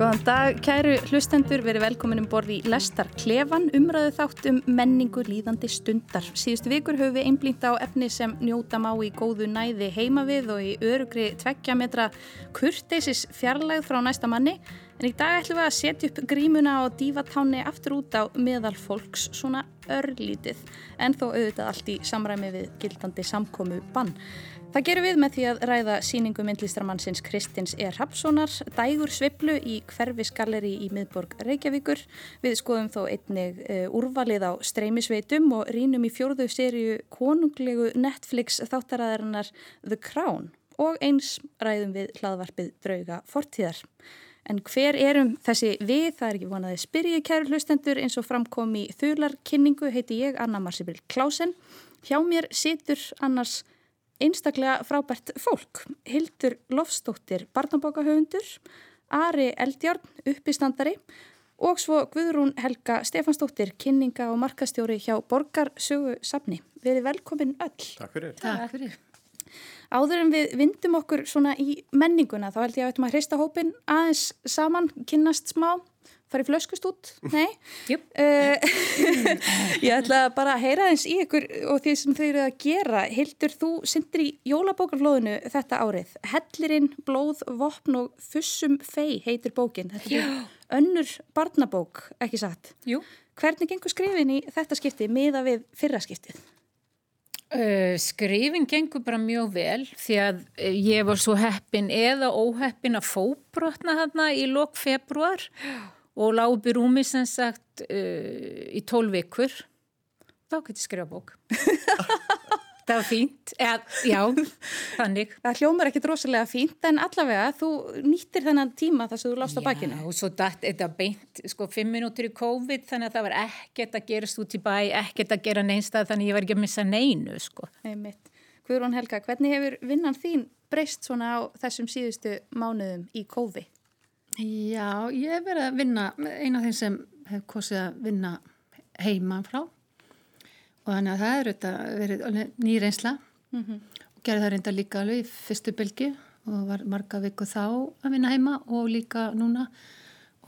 Góðan dag, kæru hlustendur, verið velkomin um borð í Lestar Klefan, umræðu þátt um menningu líðandi stundar. Síðustu vikur höfum við einblínt á efni sem njóta má í góðu næði heima við og í örugri tveggjametra kurteisis fjarlæð frá næsta manni. En í dag ætlum við að setja upp grímuna og dífatáni aftur út á meðal fólks svona örlítið, en þó auðvitað allt í samræmi við gildandi samkomu bann. Það gerum við með því að ræða síningu myndlistramannsins Kristins E. Rapssonar, dægur sviblu í hverfisgalleri í miðborg Reykjavíkur. Við skoðum þó einnig uh, úrvalið á streymisveitum og rínum í fjórðu sériu konunglegu Netflix þáttaræðarinnar The Crown og eins ræðum við hlaðvarpið drauga fortíðar. En hver erum þessi við? Það er ekki vonaði spyrji kæru hlustendur eins og framkom í þurlarkynningu heiti ég Anna Marsibil Klásen. Hjá mér situr annars einstaklega frábært fólk. Hildur Lofstóttir, barnabókahöfundur, Ari Eldjárn, uppistandari og svo Guðrún Helga Stefansdóttir, kynninga og markastjóri hjá Borgarsögu Safni. Við erum velkomin öll. Takk fyrir. Takk fyrir. Áður en við vindum okkur svona í menninguna, þá held ég að við ættum að hrista hópin aðeins saman, kynnast smá, fara í flöskust út, nei? Jöp. Uh, ég ætla bara að heyra eins í ykkur og því sem þau eru að gera. Hildur, þú syndir í jólabókarflóðinu þetta árið. Hellirinn, blóð, vopn og fussum fei heitir bókin. Þetta er önnur barnabók, ekki satt? Jú. Hvernig gengur skrifin í þetta skipti miða við fyrra skiptið? Uh, skrifin gengur bara mjög vel því að uh, ég var svo heppin eða óheppin að fóbrotna þarna í lok februar og lág upp í rúmi sem sagt uh, í tól vikur þá getur ég skrifa bók það var fínt Eða, já, þannig Það hljómar ekkit rosalega fínt en allavega þú nýttir þennan tíma þar sem þú lást á bakinu. Já, og svo datt þetta beint sko fimm minútur í COVID þannig að það var ekkert að gerast út í bæ ekkert að gera neinstað þannig að ég var ekki að missa neinu sko. Einmitt. Guðrún Helga, hvernig hefur vinnan þín breyst svona á þessum síðustu mánuðum í COVID? Já, ég hef verið að vinna, eina af þeim sem hef kosið að vinna heima frá. Og þannig að það er auðvitað verið nýreinsla mm -hmm. og gerði það reynda líka alveg í fyrstu bylgi og var marga viku þá að vinna heima og líka núna.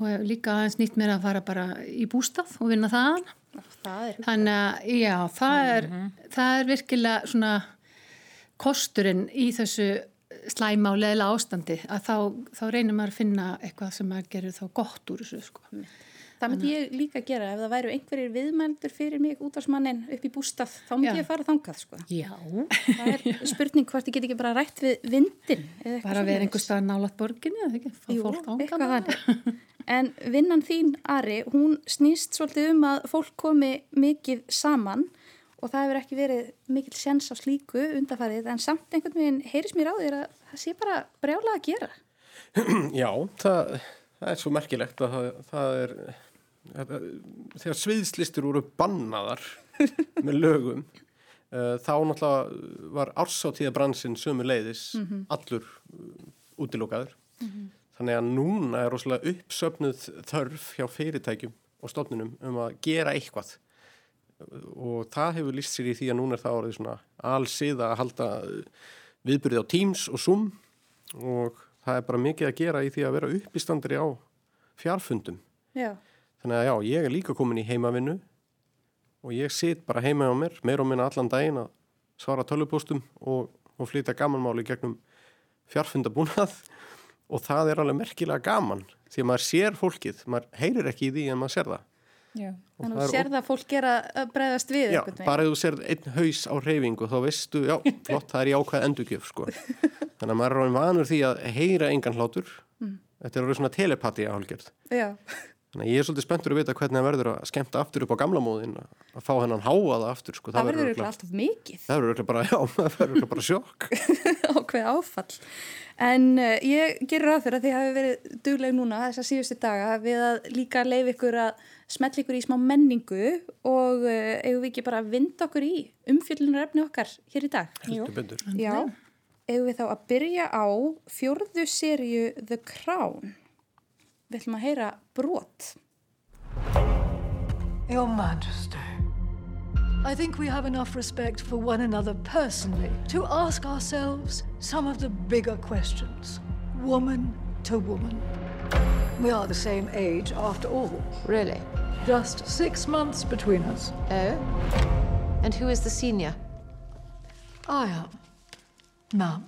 Og líka aðeins nýtt mér að fara bara í bústað og vinna þaðan. Það þannig að já, það er, mm -hmm. það er virkilega svona kosturinn í þessu slæma og leðilega ástandi að þá, þá reynir maður að finna eitthvað sem maður gerir þá gott úr þessu sko. Það myndi ég líka gera ef það væru einhverjir viðmældur fyrir mig útvarsmannin upp í bústað, þá myndi ég fara þangað sko. Já. Það er spurning hvort ég get ekki bara rætt við vindin. Bara við einhver stað nálat borginni eða ekki, fá Jú, fólk ángað. En vinnan þín, Ari, hún snýst svolítið um að fólk komi mikið saman og það hefur ekki verið mikil sens á slíku undarfarið en samt einhvern veginn heyris mér á þér að það sé bara brjála að gera. Já, það, það er svo merkilegt að það, það er þegar sviðslistur voru bannaðar með lögum uh, þá náttúrulega var ársáttíðabransin sömu leiðis mm -hmm. allur uh, útilókaður mm -hmm. þannig að núna er rosalega uppsöfnuð þörf hjá fyrirtækjum og stofnunum um að gera eitthvað og það hefur líst sér í því að núna er það orðið svona allsið að halda viðbyrðið á Teams og Zoom og það er bara mikið að gera í því að vera upp í standri á fjarfundum Já. þannig að já, ég er líka komin í heimavinnu og ég sit bara heima á mér, meir og minna allan daginn að svara tölvupóstum og, og flytja gamanmáli gegnum fjarfundabúnað og það er alveg merkilega gaman því að maður sér fólkið, maður heyrir ekki í því en maður sér það. Þannig að þú sér það að fólk gera að bregðast við Já, bara þú sér einn haus á reyfingu þá veistu, já, flott, það er í ákvæð endugjöf sko. þannig að maður er ráðin vanur því að heyra engan hlátur. Mm. þetta er orðið svona telepati áhalgjörð þannig að ég er svolítið spenntur að vita hvernig það verður að skemta aftur upp á gamla móðin að fá hennan háaða aftur sko. það, það verður örugglega alltaf mikið. Það verður örugglega bara, já, það verður bara sjokk. Ákveð áfall. En uh, ég gerur að fyrir að þið hafi verið dugleg núna þessar síðustu daga við að líka leif ykkur að smell ykkur í smá menningu og uh, eigum við ekki bara að vinda okkur í umfjöldunar efni okkar hér í dag? Já, eigum við þá að byrja á fjörðu sériu The Crown? Við ætlum að heyra brot. Your Majesty I think we have enough respect for one another personally to ask ourselves some of the bigger questions, woman to woman. We are the same age after all. Really? Just six months between us. Oh? And who is the senior? I am. Ma'am.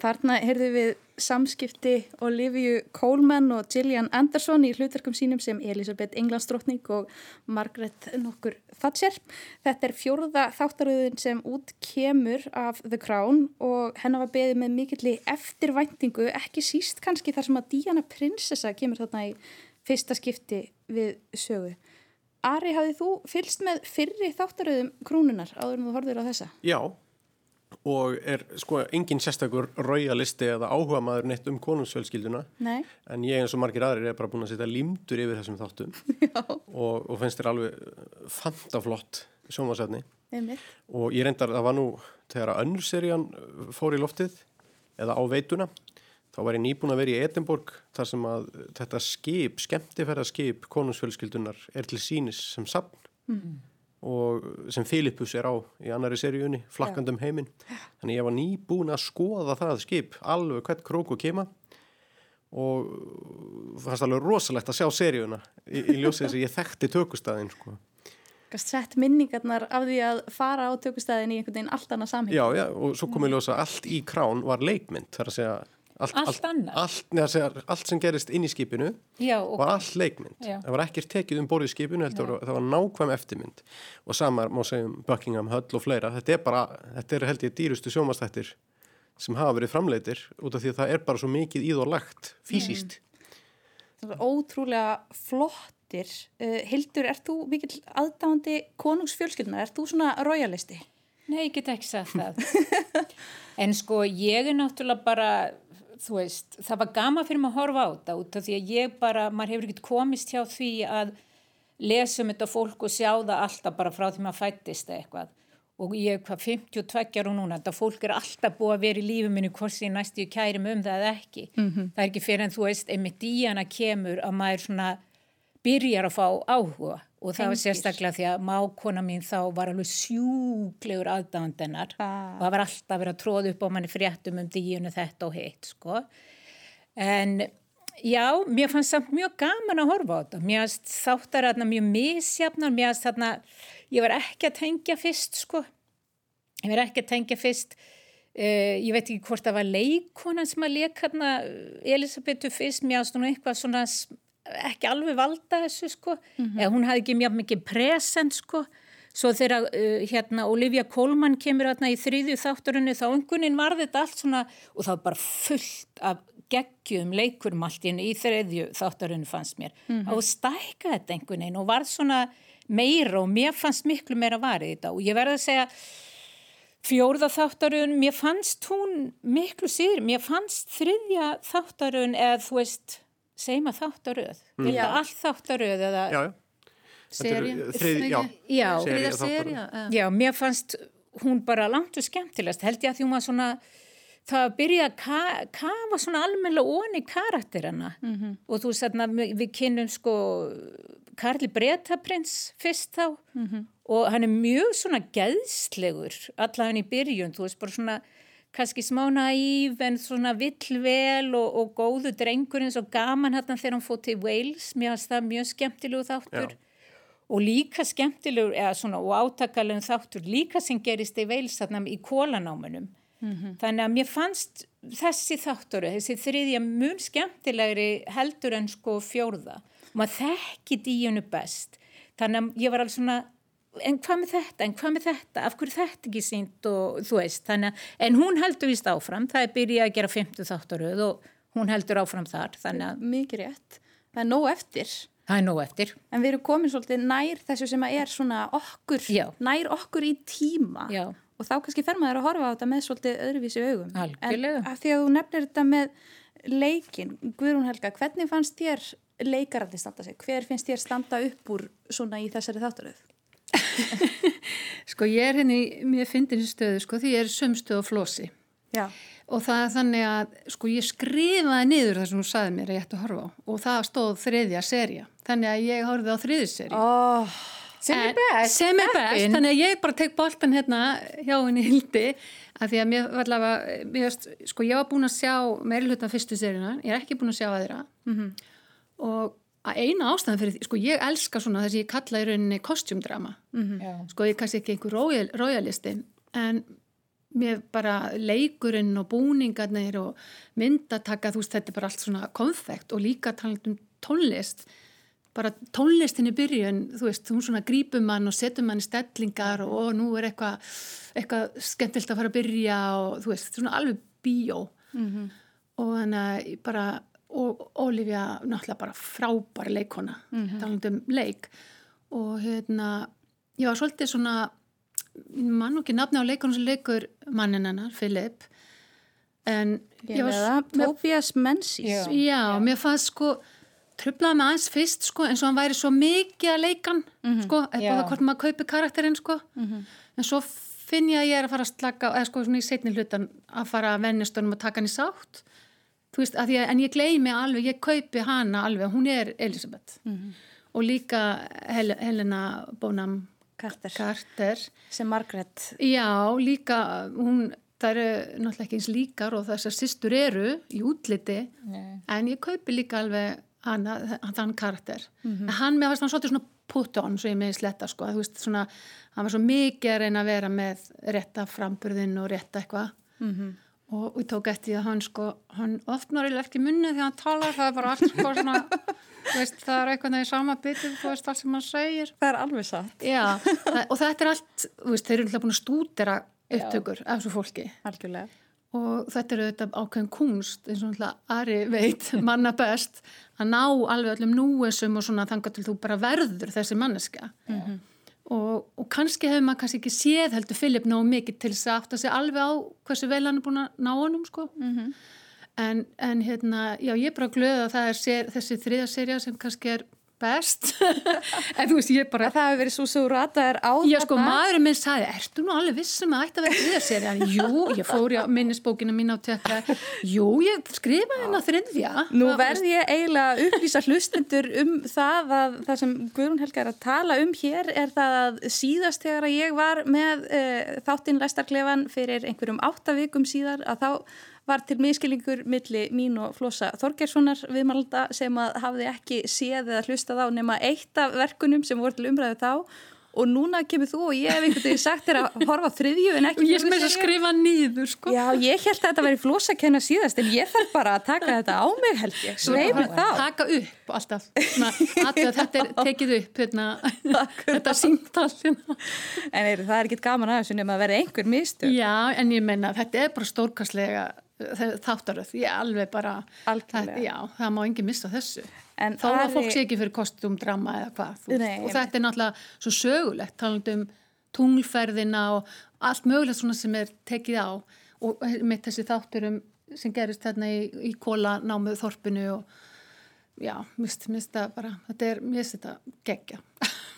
Þarna heyrðum við samskipti Olivia Coleman og Gillian Anderson í hlutverkum sínum sem Elisabeth Englandsdrottning og Margaret nokkur Thatcher. Þetta er fjórða þáttaröðun sem út kemur af The Crown og hennar var beðið með mikilli eftirvæntingu, ekki síst kannski þar sem að Diana Prinsessa kemur þarna í fyrsta skipti við sögu. Ari, hafið þú fylst með fyrri þáttaröðum krúnunar áður en þú horfður á þessa? Já, og er sko engin sérstakur raujalisti eða áhuga maður neitt um konungsfjölskylduna Nei. en ég eins og margir aðrir er bara búin að setja limdur yfir þessum þáttum og, og finnst þér alveg fantaflott sjónvarsætni Einmitt. og ég reyndar það var nú þegar að önnur serían fór í loftið eða á veituna þá var ég nýbúin að vera í Edinborg þar sem að þetta skip, skemmtifæraskip konungsfjölskyldunar er til sínis sem sapn mm. og sem Filippus er á í annari seríunni, flakkandum heiminn þannig ég var nýbúin að skoða það skip alveg hvert krók og kema og það fannst alveg rosalegt að sjá seríuna í, í ljósið þess að ég þekkti tökustæðin sko. Sett minningarnar af því að fara á tökustæðin í einhvern veginn allt annað samhengi. Já, já, og svo kom ég ljósa allt í krán var leikmynd, þar að segja allt, Allt annað? Allt, neða, segja, allt sem gerist inn í skipinu Já, og var allt leikmynd. Já. Það var ekkert tekið um borðið skipinu, heldur, það var nákvæm eftirmynd og sama má segja um Buckingham Hull og fleira. Þetta er bara, þetta er held ég dýrustu sjómastættir sem hafa verið framleitir út af því að það er bara svo mikið íð og lagt fysiskt. Það var ótrúlega flottir. Uh, Hildur, ert þú mikill aðdáandi konungsfjölskyldunar? Ert þú svona royalisti? Nei, ég get ekki sagt það. en sko, ég er náttúrulega bara, þú veist, það var gama fyrir mig að horfa á þetta út af því að ég bara, maður hefur ekkert komist hjá því að lesa um þetta fólk og sjá það alltaf bara frá því maður fættist eitthvað. Og ég er hvað 52 ára núna, þetta fólk er alltaf búið að vera í lífið minni hvort sem næstu ég kærim um það eða ekki. -hmm. Það er ekki fyrir en þú veist, einmitt í hana kemur að maður svona byrjar að fá áhuga og það var sérstaklega því að mákona mín þá var alveg sjúklegur aðdándennar Ah. og það var alltaf verið að tróða upp á manni fréttum um díunu þetta og hitt sko. En já, mér fannst samt mjög gaman að horfa á þetta. Mér þáttar þarna mjög misjafnar, mér þarna, ég var ekki að tengja fyrst sko. Ég var ekki að tengja fyrst, uh, ég veit ekki hvort það var leikonan sem að leika hérna Elisabetu fyrst, mér fannst hún eitthvað svona ekki alveg valda þessu sko, eða hún hafði ekki mjög mikið present sko, svo þegar uh, hérna Olivia Colman kemur hérna í þriðju þátturinu þá einhvernig var þetta allt svona og það var bara fullt af geggjum leikurum allt í þriðju þátturinu fannst mér. Og stækka þetta einhvern veginn og varð svona meira og mér fannst miklu meira varið þetta. Og ég verði að segja fjórða þáttarun, mér fannst hún miklu síður, mér fannst þriðja þáttarun eða þú veist, segjum að þáttaröð, mm. Já. eða allt þáttaröð eða, Já, eru Serja, þrið- já. eh. mér fannst hún bara langt og skemmtilegast, held ég að því hún var svona, það byrja að ka- kafa svona almennilega onni karakterina -hmm. og þú veist þarna, við kynnum sko Karli Bretaprins fyrst þá -hmm. og hann er mjög svona geðslegur allavega í byrjun, þú veist bara svona kannski smá naív en svona villvel og, og góðu drengur eins og gaman hérna þegar hann fótt til Wales, mér finnst það mjög skemmtilegu þáttur. Já. og líka skemmtilegur eða svona og átakalegum þáttur líka sem gerist í Wales þarna í kólanámanum þannig að mér fannst þessi þáttur, þessi þriðja mun skemmtilegri heldur en sko fjórða. Og maður þekki díunu best. Þannig að ég var alveg svona en hvað með þetta, en hvað með þetta af hverju er þetta ekki sínt og þú veist þannig að, en hún heldur vist áfram það er byrjað að gera 50 þáttaröð og hún heldur áfram þar, þannig að Mikið rétt. Það er nóg eftir. það er nóg eftir En við erum komin svolítið nær þessu sem er svona okkur, Já. nær okkur í tíma. Já. Og þá kannski fer maður að horfa á þetta með svolítið öðruvísi augum. Algjörlega. En að því að þú nefnir þetta með leikin, Guðrún Helga, hvernig fannst þér leikarandi standa sig? Hver finnst þér standa upp úr svona í þessari þáttaröð? Sko ég er henni, mér fyndin í stöðu sko því ég er sömstöð og flósi Já. og það er þannig að sko ég skrifaði niður það sem hún saði mér að ég ætti að horfa á og það stóð þriðja serja þannig að ég horfið á þriðju serju Oh, sem er best. sem er best, Heppin. þannig að ég bara tek boltan hérna hjá henni hildi að því að mér var allavega sko ég var búin að sjá meiri hlutan fyrstu seríuna, ég er ekki búin að sjá aðra og að eina ástæðan fyrir því, sko ég elska svona þess að ég kalla í rauninni kostjúmdrama. Já. sko ég er kannski ekki einhver royal, royalisti en mér bara leikurinn og búningarnir og myndataka, þú veist, þetta er bara allt svona konfekt og líka talað um tónlist. Bara tónlistin í byrjun, þú veist, hún svona grípum mann og setum mann í stellingar og, og nú er eitthvað eitthvað skemmtilt að fara að byrja og þú veist, svona alveg bíó. Og þannig að bara og Olivia náttúrulega bara frábær leikona, talað um leik og hérna ég var svolítið svona ég man nú ekki nafni á leikonum sem leikur mannin hennar, Philip en Ég veið það, Tobias Menzies. Já. já, mér fannst sko trublaði mig aðeins fyrst sko eins og hann væri svo mikið að leikan sko, Já. eitthvað hvort maður kaupi karakterinn sko en svo finn ég að ég er að fara að slaka eða sko svona í setni hlutan að fara að vennist og taka hann í sátt þú veist, að ég, en ég gleymi alveg, ég kaupi hana alveg, hún er Elisabeth og líka Hel Helena Bonham Carter. Carter Sem Margaret. Já, líka, hún, það eru náttúrulega ekki eins líkar og þessar systur eru í útliti, Nei. en ég kaupi líka alveg hana, þann karakter. En hann með hann svolítið svona put on, svo ég með sletta, sko, þú veist, svona, hann var svo mikið að reyna að vera með rétta framburðin og rétta eitthvað. Og við tók eftir því að hann sko, hann opnar eiginlega ekki munni þegar hann talar, það er bara allt sko svona, þú veist, það er eitthvað í sama bitið, þú veist, allt sem hann segir. Það er alveg satt. Já, það, og þetta er allt, þú veist, þeir eru alltaf búin að stúdera upptökur af þessu fólki Algjörlega. og þetta eru þetta ákveðin kunst eins og alltaf Ari veit, manna best að ná alveg öllum núesum og svona þangar til þú bara verður þessi manneska og, og kannski hefur maður kannski ekki séð heldur Filip nógu mikið til þess að átta sig alveg á hversu vel hann er búin að ná honum sko. En, en hérna, já ég er bara glöð að það er sér, þessi þriða serja sem kannski er best en þú veist ég bara Það hefur verið svo svo rataðar á Já sko, maðurinn minn sagði, ertu nú alveg vissum að ætti að vera þriðja serið? Hann, jú, ég fór í minnisbókina mín á tekka, jú, ég skrifaði henn á þriðja. Nú verð ég eiginlega að upplýsa hlustendur um það að það sem Guðrún Helga er að tala um hér er það að síðast þegar að ég var með uh, þáttinn Læstarklefan fyrir einhverjum átta vikum síðar að þá var til miskilingur milli mín og Flosa Þorgerssonar viðmalda sem að hafði ekki séð eða hlustað á nema eitt af verkunum sem voru til umræðu þá og núna kemur þú og ég hef einhvern veginn sagt þér að horfa þriðju en ekki Ég sem er að skrifa nýður, sko. Já, ég held að þetta væri flósakenna síðast en ég þarf bara að taka þetta á mig held ég. Sveimur þá. Taka upp alltaf. Að þetta er tekið upp, hérna, þetta símtal. hérna. En er, það er ekkit gaman að þessu nema að vera einhver mistök. Já, en ég menna, þetta er bara stórkastlega þáttaröð. Ég alveg bara, það, já, það má engin missa þessu. En Þó að fólk sé ekki fyrir kostúmdrama eða hvað. Nei, og þetta er náttúrulega svo sögulegt, talandi um tunglferðina og allt mögulegt svona sem er tekið á og með þessi þátturum sem gerist þarna í, í kóla námuð þorpinu og já, mist, mist það bara, þetta er, mér finnst þetta geggja.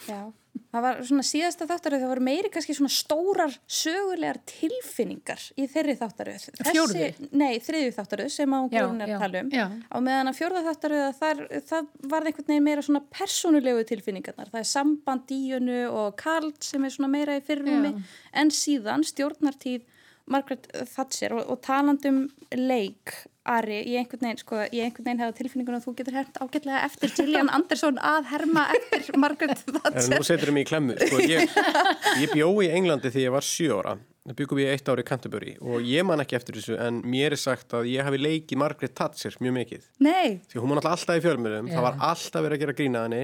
Já, það var svona síðasta þáttaröð, það voru meiri kannski svona stórar sögulegar tilfinningar í þeirri þáttaröð. Fjórðu? Nei, þriðju þáttaröð sem á hún er já. Á meðan að fjórða þáttaröð, þar, það var einhvern veginn meira svona persónulegu tilfinningarnar. Það er samband Díunu og Karl sem er svona meira í fyrrumi en síðan stjórnartíð Margaret Thatcher og, og talandum leik Ari, ég einhvern veginn, sko, ég einhvern veginn hefði tilfinningun að þú getur hermt ágætlega eftir Gillian Anderson að herma eftir Margaret En Thatcher. nú setur mig í klemmu. Sko, ég, ég bjói í Englandi þegar ég var sjö ára. Það byggum við eitt ári í Canterbury og ég man ekki eftir þessu en mér er sagt að ég hafi leikið Margaret Thatcher mjög mikið. Nei, Því hún var alltaf í fjölmjölum, það var alltaf verið að gera grína henni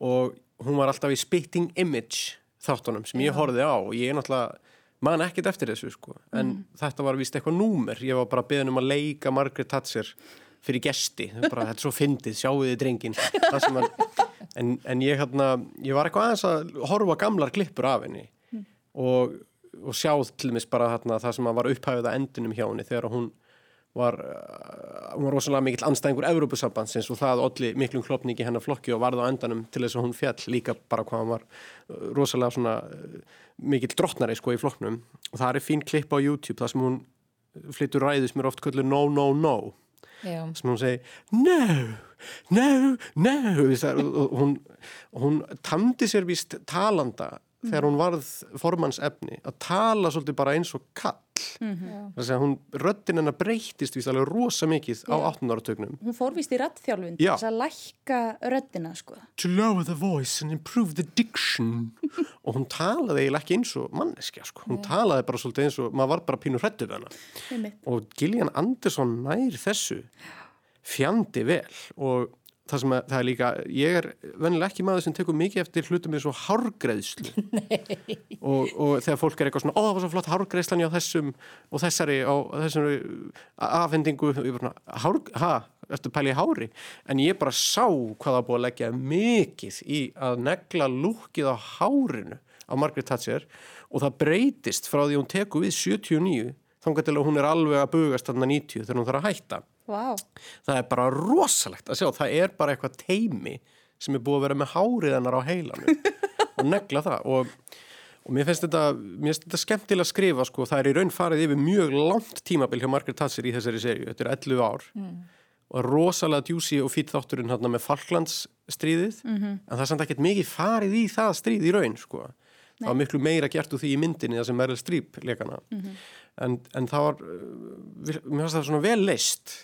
og hún var alltaf í Spitting Image þáttunum sem ég horfið á og ég er náttúrulega man ekkert eftir þessu sko. En þetta var vist eitthvað númer, ég var bara beðin um að leika Margaret Thatcher fyrir gesti, bara, þetta er svo fyndið, sjáu þið drengin hann, en, en ég, hérna, ég var eitthvað aðeins að horfa gamlar klippur af henni og, og sjá til dæmis bara hérna, það sem var upphæfið að endunum hjá henni þegar hún var, hún var rosalega mikill anstæðingur Evrópusambandsins og það olli miklum klopningi hennar flokki og varð á endanum til þess að hún fjall líka bara hvað hann var uh, rosalega svona uh, mikill drottnari sko í flokknum. Og það er fín klipp á YouTube þar sem hún flyttur ræðis mér oft köllu no, no, no. Já. sem hún segi no, no, no. Og hún, hún tamdi sér víst talanda þegar hún varð formannsefni að tala svolítið bara eins og kall Mhm. þess að hún, röddinn hennar breyttist víst alveg rosa mikið á 18 áratögnum Hún fór vist í rattþjálfun Já. þess að lækka röddina sko. to lower the voice and improve the diction og hún talaði eiginlega ekki eins og manneskja sko. hún talaði bara svolítið eins og maður var bara pínur hrættu við hana Einmitt. og Gillian Anderson nær þessu fjandi vel og það sem að, það er líka, ég er vennilega ekki maður sem tekur mikið eftir hlutum eins og hárgreðslu og, og þegar fólk er eitthvað svona, ó það var svo flott hárgreðslan á þessum og þessari á þessari afhendingu, ha, ertu pæli hári? En ég bara sá hvað það búið að leggja mikið í að negla lúkið á hárinu á Margaret Thatcher og það breytist frá því hún tekur við 79 þangar til að hún er alveg að bugast þarna 90 þegar hún þarf að hætta Vá. það er bara rosalegt að sjá það er bara eitthvað teimi sem er búið að vera með hárið hennar á heilanum og negla það og, og mér finnst þetta, þetta skemmtilega að skrifa sko, það er í raun farið yfir mjög langt tímabil hjá Margaret Thatcher í þessari serju, þetta er 11 ár. Og rosalega djúsi og fýtt þátturinn hérna með Falklandsstríðið en það er samt ekkert mikið farið í það stríð í raun sko. Það var miklu meira gert úr því í myndinni það sem Meryl Streep leikana en, en það var, uh, mér finnst það svona vel leist.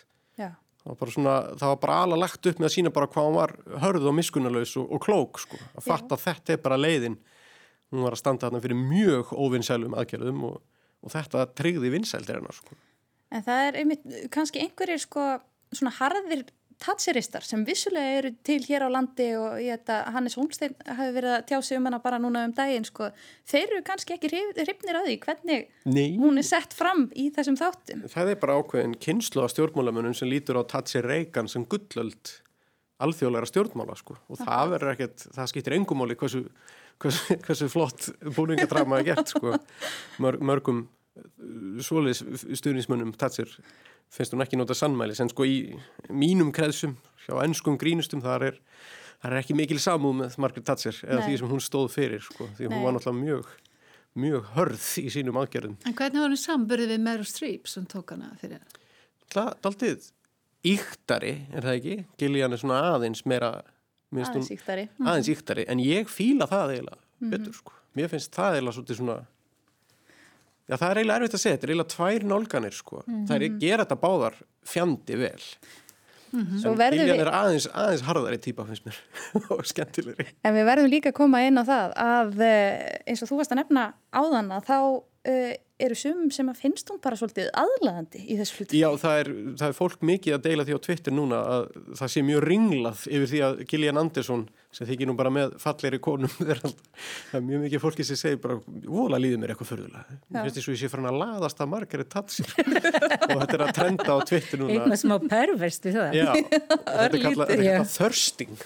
Það var bara svona, það var bara ala lagt upp með að sína bara hvað hún var hörð og miskunnalaus og, og klók sko, að fatta að þetta er bara leiðin. Hún var að standa þarna fyrir mjög óvinnsælum aðgerðum og, og þetta tryggði vinsældir hennar sko. En það er einmitt, kannski einhverjir sko svona harðir tatseristar sem vissulega eru til hér á landi og ég þetta Hannes Holmstein hafi verið að tjá sig um hana bara núna um daginn sko. Þeir eru kannski ekki hrifnir að því hvernig Nei. hún er sett fram í þessum þáttum. það er bara ákveðin kynslu af stjórnmálamunum sem lítur á Tatsi Reagan sem gullöld alþjóðleira stjórnmála sko. og það verður ekkert, það skiptir engumáli hversu, hversu, hversu flott búningadrama er gert sko. Mör, mörgum svoleiðis stuðnismönnum Tatsir finnst hún ekki nota sannmælis en sko í mínum kreðsum hjá ennskum grínustum þar er, þar er ekki mikil samúð með Margaret Thatcher eða Nei. því sem hún stóð fyrir sko, því hún Nei. var náttúrulega mjög mjög hörð í sínum aðgerðum En hvernig var hann samburðið við Meryl Streep sem tók hana fyrir? Það er aldrei íktari, er það ekki? Gillian er svona aðeins meira Aðeins hún- íktari. aðeins íktari, en ég fíla það eiginlega Mhm. betur sko. Mér finnst það eiginlega svona Já, það er eiginlega erfitt að segja, þetta er eiginlega tvær nálganir sko. Það er Mhm. gera þetta báðar fjandi vel. Svo En verðum Gillian við, er aðeins, aðeins harðari típa finnst mér og skemmtilegri. en við verðum líka að koma inn á það að eh, eins og þú varst að nefna áðan að þá uh, eru sumum sem að finnst hún bara svolítið aðlaðandi í þessu hlutu. Já, það er, það er fólk mikið að deila því á Twitter núna að það sé mjög ringlað yfir því að Gillian Anderson sem þykir nú bara með falleiri konum það er mjög mikið fólki sem segir bara vola líður mér eitthvað förðulega mér finnst þess að ég sé farin að laðast að Margaret Thatcher. Og þetta er að trenda á Twitter núna. Eitthvað smá perverst við það. Já, þetta er kallað kallað thirsting.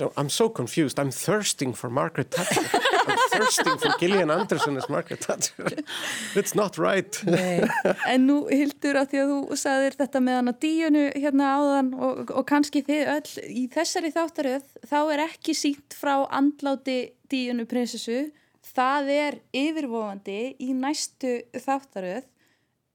Don't, I'm so confused, I'm thirsting for Margaret Thatcher. I'm thirsting for Gillian Anderson as Margaret Thatcher. It's not right. En nú hildur að því að þú sagðir þetta með hann á díunu hérna áðan og, og kannski þið öll í þessari þáttaröð þá er ekki sínt frá andláti díunu prinsessu. Það er yfirvofandi í næstu þáttaröð.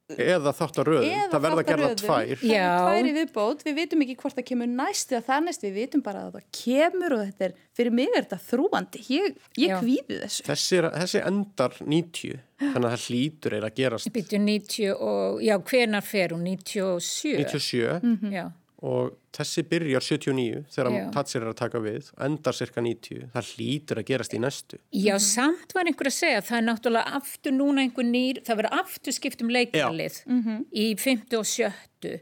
Eða þáttaröð, eða það verða gerða þáttaröðum. tvær. Er tvær í viðbót, við vitum ekki hvort það kemur næst eða það næst, við vitum bara að það kemur og þetta er, fyrir mig er þetta þrúandi ég, ég kvíði þessu. Þessi, er- þessi endar 90 þannig að það hlýtur eiginlega að gerast. Býttu 90 og, já, hvenar fer hún? 97? 97 Mhm. Já. Og þessi byrjar 79 þegar Já. Tatser er að taka við endar cirka 90, það hlýtur að gerast í næstu. Já, samt var einhver að segja, það er náttúrulega aftur núna einhver nýr, það verður aftur skipt um leikarlið í 50 og 70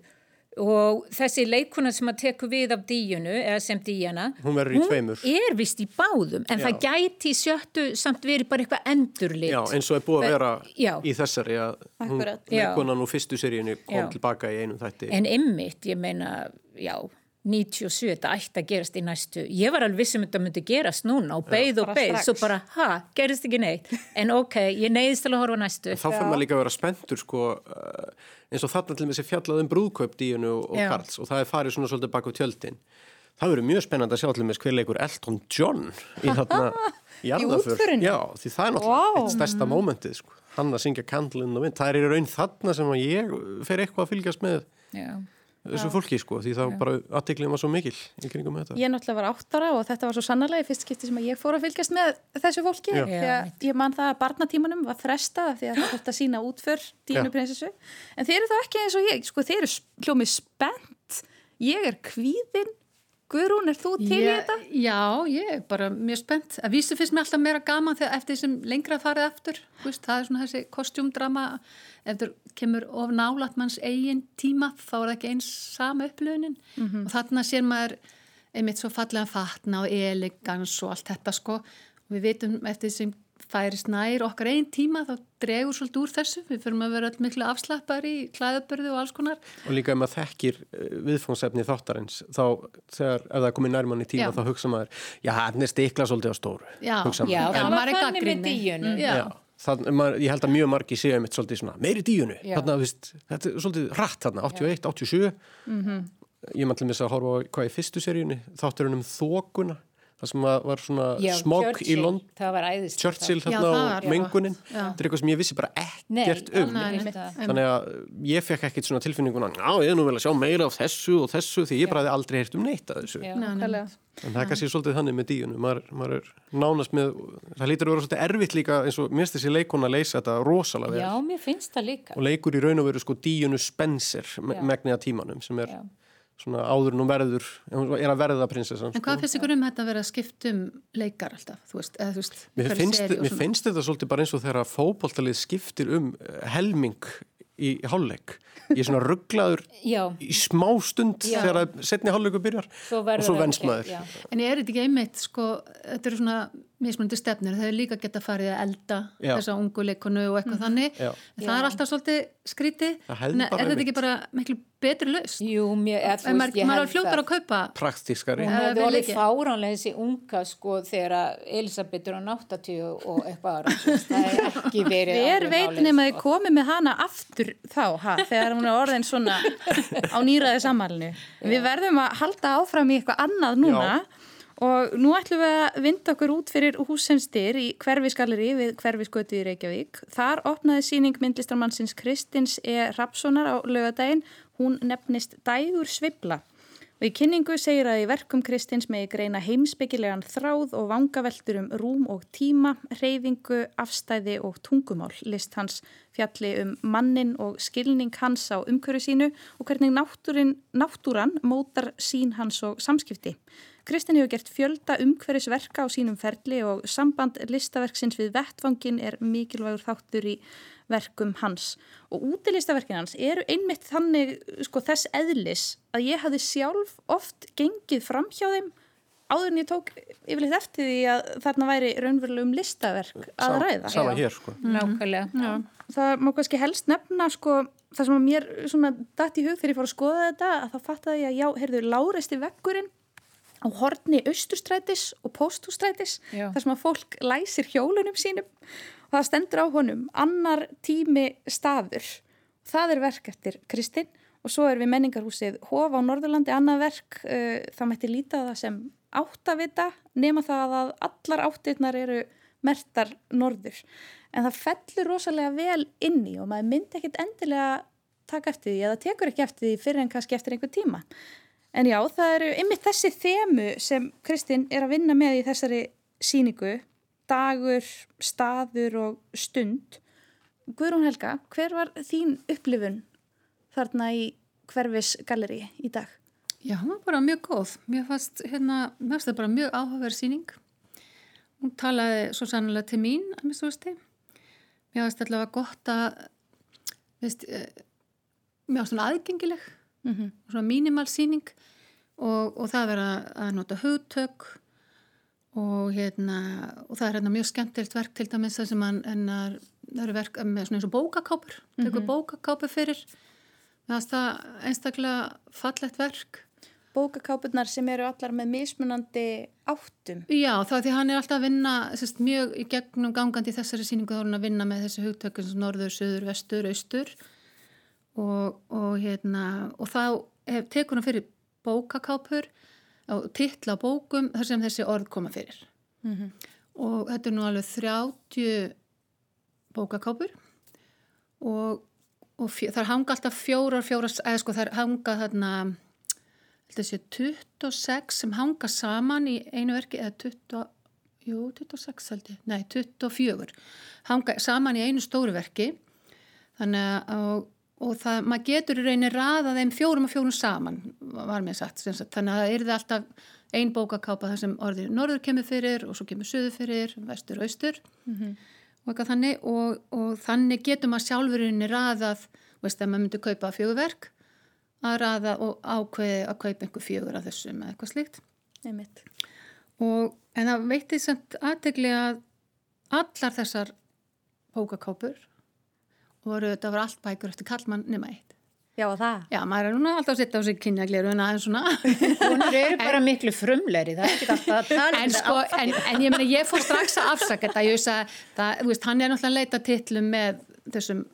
og þessi leikuna sem að teku við af díunu, eða sem díjana, Hún verður í tveimur. er vist í báðum, en Já. það gæti í sjöttu samt verið bara eitthvað endurlit. Já, eins og er búið að vera Já. í þessari að hún leikunan úr fyrstu seríunni kom Já. tilbaka í einum þætti En ymmit, ég meina, já, 97, þetta ætti að gerast í næstu. Ég var alveg vissum að þetta myndi gerast núna og beigð og beigð, svo bara, ha, gerist ekki neitt. En ok, ég neyðist til að horfa á næstu. þá fyrir maður líka að vera spenntur sko, uh, eins og þarna til með sér fjallað um brúðkaup díunu og, og Já. Karls og það er farið svona svolítið bak á tjöldin það verður mjög spennandi að sjá til með hver leikur Elton John í þarna jarðaför. Já, því það er náttúrulega Vá. eitt stærsta mómentið sko. hann að syngja Candle in the Wind, það er Já. þessu fólki sko því það bara aðteklið var svo mikil í kringum þetta. Ég náttúrulega var áttara og þetta var svo sannarlega í fyrst skipti sem að ég fór að fylgjast með þessu fólki Já. því að ég man það að barnatímanum var frestað því að það þurfti að sína útför dínu Já. prinsessu en þeir eru þá ekki eins og ég sko þeir eru hljómið spennt ég er kvíðin Guðrún, er þú til í þetta? Já, ég er bara mjög spennt. Að vísu finnst mér alltaf meira gaman þegar eftir þessum lengra farið aftur. Þú Veist, það er svona þessi kostjúmdrama. Ef það kemur of nálat manns eigin tíma þá er það ekki eins sama upplöfunin. Og þarna sér maður einmitt svo fallega fatna og elegans og allt þetta sko. Og við vitum eftir þessum færist nær okkar einn tíma þá dregur svolítið úr þessu. Við fyrir að vera öll miklu afslappar í klæðabörðu og alls konar. Og líka ef maður þekkir eh, viðfóngsefni þáttarins þá þegar ef það er komið nærmann í tíma Já. þá hugsa maður, já, hann er stikla svolítið á stóru. Já, Já, það var þannig með gagnrýnni. díunu. Já. Já, það, maður, ég held að mjög margi séu einmitt svolítið svona, meiri díunu, Já. þarna, viðst, þetta er svolítið rætt þarna, 81, 87 ég maður til að horfa á hvað í fyrstu seríunni, þátturinn um þókuna það sem að var svona Já, smog í Churchill, Lond Það var æðist. Churchill þarna og var mengunin. Já. þetta er eitthvað sem ég vissi bara ekkert um nei, einmitt. nei. þannig að ég fekk ekkert svona tilfinninguna já, ég er nú vel að sjá meira af þessu og þessu því ég bara hefði aldrei heyrt um neitt af þessu Já. En það er kannski svolítið þannig með díunum maður, maður er nánast með það lítur að vera svolítið erfitt líka eins og minnst þessi leikon að leysa þetta rosalega vel Já, mér finnst það líka. og leikur í raun og veru sko Díunu Já. megnið að tímanum sem er. Svona áður hún verður er að verða prinsessan En hvað sko. finnst ykkur um þetta að vera að skipta um leikar alltaf, þú veist, eða þú veist, mér, finnst, mér finnst þetta svolítið bara eins og þegar fótboltalið skiptir um eh, helming í hálfleik ég er svona rugglaður í smá stund Já. þegar að setni hálfleiku byrjar svo og svo það- venst maður Já. En er þetta ekki einmitt, sko, þetta eru svona mismunandi stefnir, þau líka geta farið að elda Já. þessa ungu leikonu og eitthvað þannig, Já. en það er alltaf svolítið Það hefði en er þetta ekki bara miklu betri laust? Jú, mér, eða, þú veist, maður, ég maður held er fljótar að kaupa, praktískari Hún Eða hefði vil orðið ekki. fáránlega þessi unga sko þegar að Elisabeth er á 80 og eitthvað ára. Það er ekki verið Hver alveg veit málið, nema þið sko. komið með hana aftur þá, ha, þegar hún er orðin svona á nýraði samalinu. Við verðum að halda áfram í eitthvað annað núna og nú ætlum við að vinda okkur út fyrir húsensdyr í hverfisgalleri við hverfisgötu í Reykjavík. Þar opnaði síning myndlistarmannsins Kristins E. Rapssonar á lögadaginn. Hún nefnist Dægur Svibla. Og í kynningu segir að í verkum Kristins megi greina heimsbyggilegan þráð og vangaveltur um rúm og tíma, reyfingu, afstæði og tungumál. List hans fjalli um mannin og skilning hans á umhverju sínu og hvernig náttúrin, náttúran mótar sín hans og samskipti. Kristinn hefur gert fjölda umhverjusverka á sínum ferli og samband listaverksins við vettvangin er mikilvægur þáttur í verkum hans. Og útilistaverkin hans eru einmitt þannig sko, þess eðlis að ég hafði sjálf oft gengið fram hjá þeim áður en ég tók yfirleitt eftir því að þarna væri raunverulegum listaverk að ræða. sama hér sko Nákvæmlega. já, Það má kannski helst nefna sko, það sem að mér svona datt í hug þegar ég fór að skoða þetta að þá fattaði ég að já, heyrðu, láristi vekkurinn á horni austurstrætis og póstústrætis Já. þar sem að fólk læsir hjólunum sínum. Og það stendur á honum annar tími staður. Það er verk eftir Kristinn og svo er við menningarhúsið Hof á Norðurlandi annað verk, uh, það mætti líta það sem áttavita nema það að allar áttirnar eru mertar norður. En það fellur rosalega vel inn í og maður myndi ekkit endilega taka eftir því eða tekur ekki eftir því fyrir en kannski eftir einhver tíma en já, það eru ymmið þessi þemu sem Kristinn er að vinna með í þessari síningu dagur, staður og stund. Guðrún Helga, hver var þín upplifun þarna í hverfis galleri í dag? já, hún var bara mjög góð, mér fannst, hérna, mér fannst það bara mjög áhugaverð síning, hún talaði svo sannlega til mín, að mér veist mér fannst allavega gott að, veist, eh, mér fannst hún aðgengileg, Mm -hmm. svona mínimal síning og, og það verða að nota hugtök og hérna og það er hérna mjög skemmtilegt verk til dæmis það sem hann hennar, það eru verk með svona eins og bókakápur, tekur Mhm. bókakápur fyrir það er einstaklega fallegt verk Bókakápurnar sem eru allar með mismunandi áttum. Já, þá því hann er alltaf að vinna sérst, mjög í gegnum gangandi í þessari síningu þá er hann að vinna með þessi hugtökun sem norður, söður, vestur, austur og, og hérna og þá hef, tekur hann fyrir bókakápur og titla bókum þar sem þessi orð koma fyrir. Mm og þetta er nú alveg 30 bókakápur og og fjö, það hanga alltaf fjórar, fjórar, eða sko það hanga þarna, þessi 26 sem hanga saman í einu verki, eða 20, jú, 26 held ég, nei, 24, hanga saman í einu stóru verki, þannig að, og, það, maður getur í rauninni raða þeim fjórum og fjórum saman, var mér sagt, sagt, þannig að það er það alltaf ein bókakápa þar sem orðið norður kemur fyrir og svo kemur söður fyrir, vestur austur. Mm -hmm. og eitthvað þannig. Og, og þannig getur maður sjálfurinni raðað, veist að maður myndi kaupa fjögurverk að raða og ákveði að kaupa einhver fjögur af þessum eða eitthvað slíkt. Og, en það veitir samt aðtegli að allar þessar bókakápur voru þetta var allt bækur eftir kallmann nema eitt Já, það. Já, maður er núna alltaf að setja á sig kynjagleru en aðeins svona. Hún er bara miklu frumleiri, það er ekki alltaf að tala um það. Sko, en, en ég meina, ég fór strax að afsaka þetta, ég veist að, það, þú veist, hann er náttúrulega að leita tillum með þessum,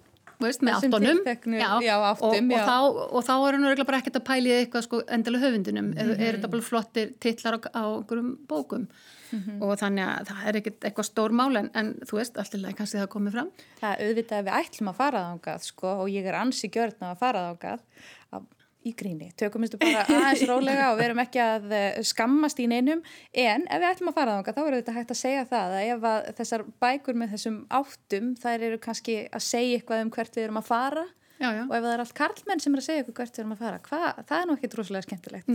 veist, með áttunum. Já, já, áttum, og, já. Og þá, og þá er hann náttúrulega bara ekkert að pæli eitthvað sko endalega höfundunum, mm -hmm. er, er þetta bara flottir tillar á, á einhverjum bókum. Mm -hmm. og þannig að það er ekkert eitthvað stór mál en, en þú veist, alltaf kannski það komið fram Það auðvitað að við ætlum að fara þángað sko, og ég er ansi gjörn að fara þángað í gríni, tökum minnstu bara aðeins rólega og verum ekki að eh, skammast í neinum, en ef við ætlum að fara þángað þá er auðvitað hægt að segja það að ef að þessar bækur með þessum áttum þær eru kannski að segja eitthvað um hvert við erum að fara Já, já. og ef það er allt karlmenn sem er að segja ykkur hvert við erum að fara, Hva? það er nú ekki droslega skemmtilegt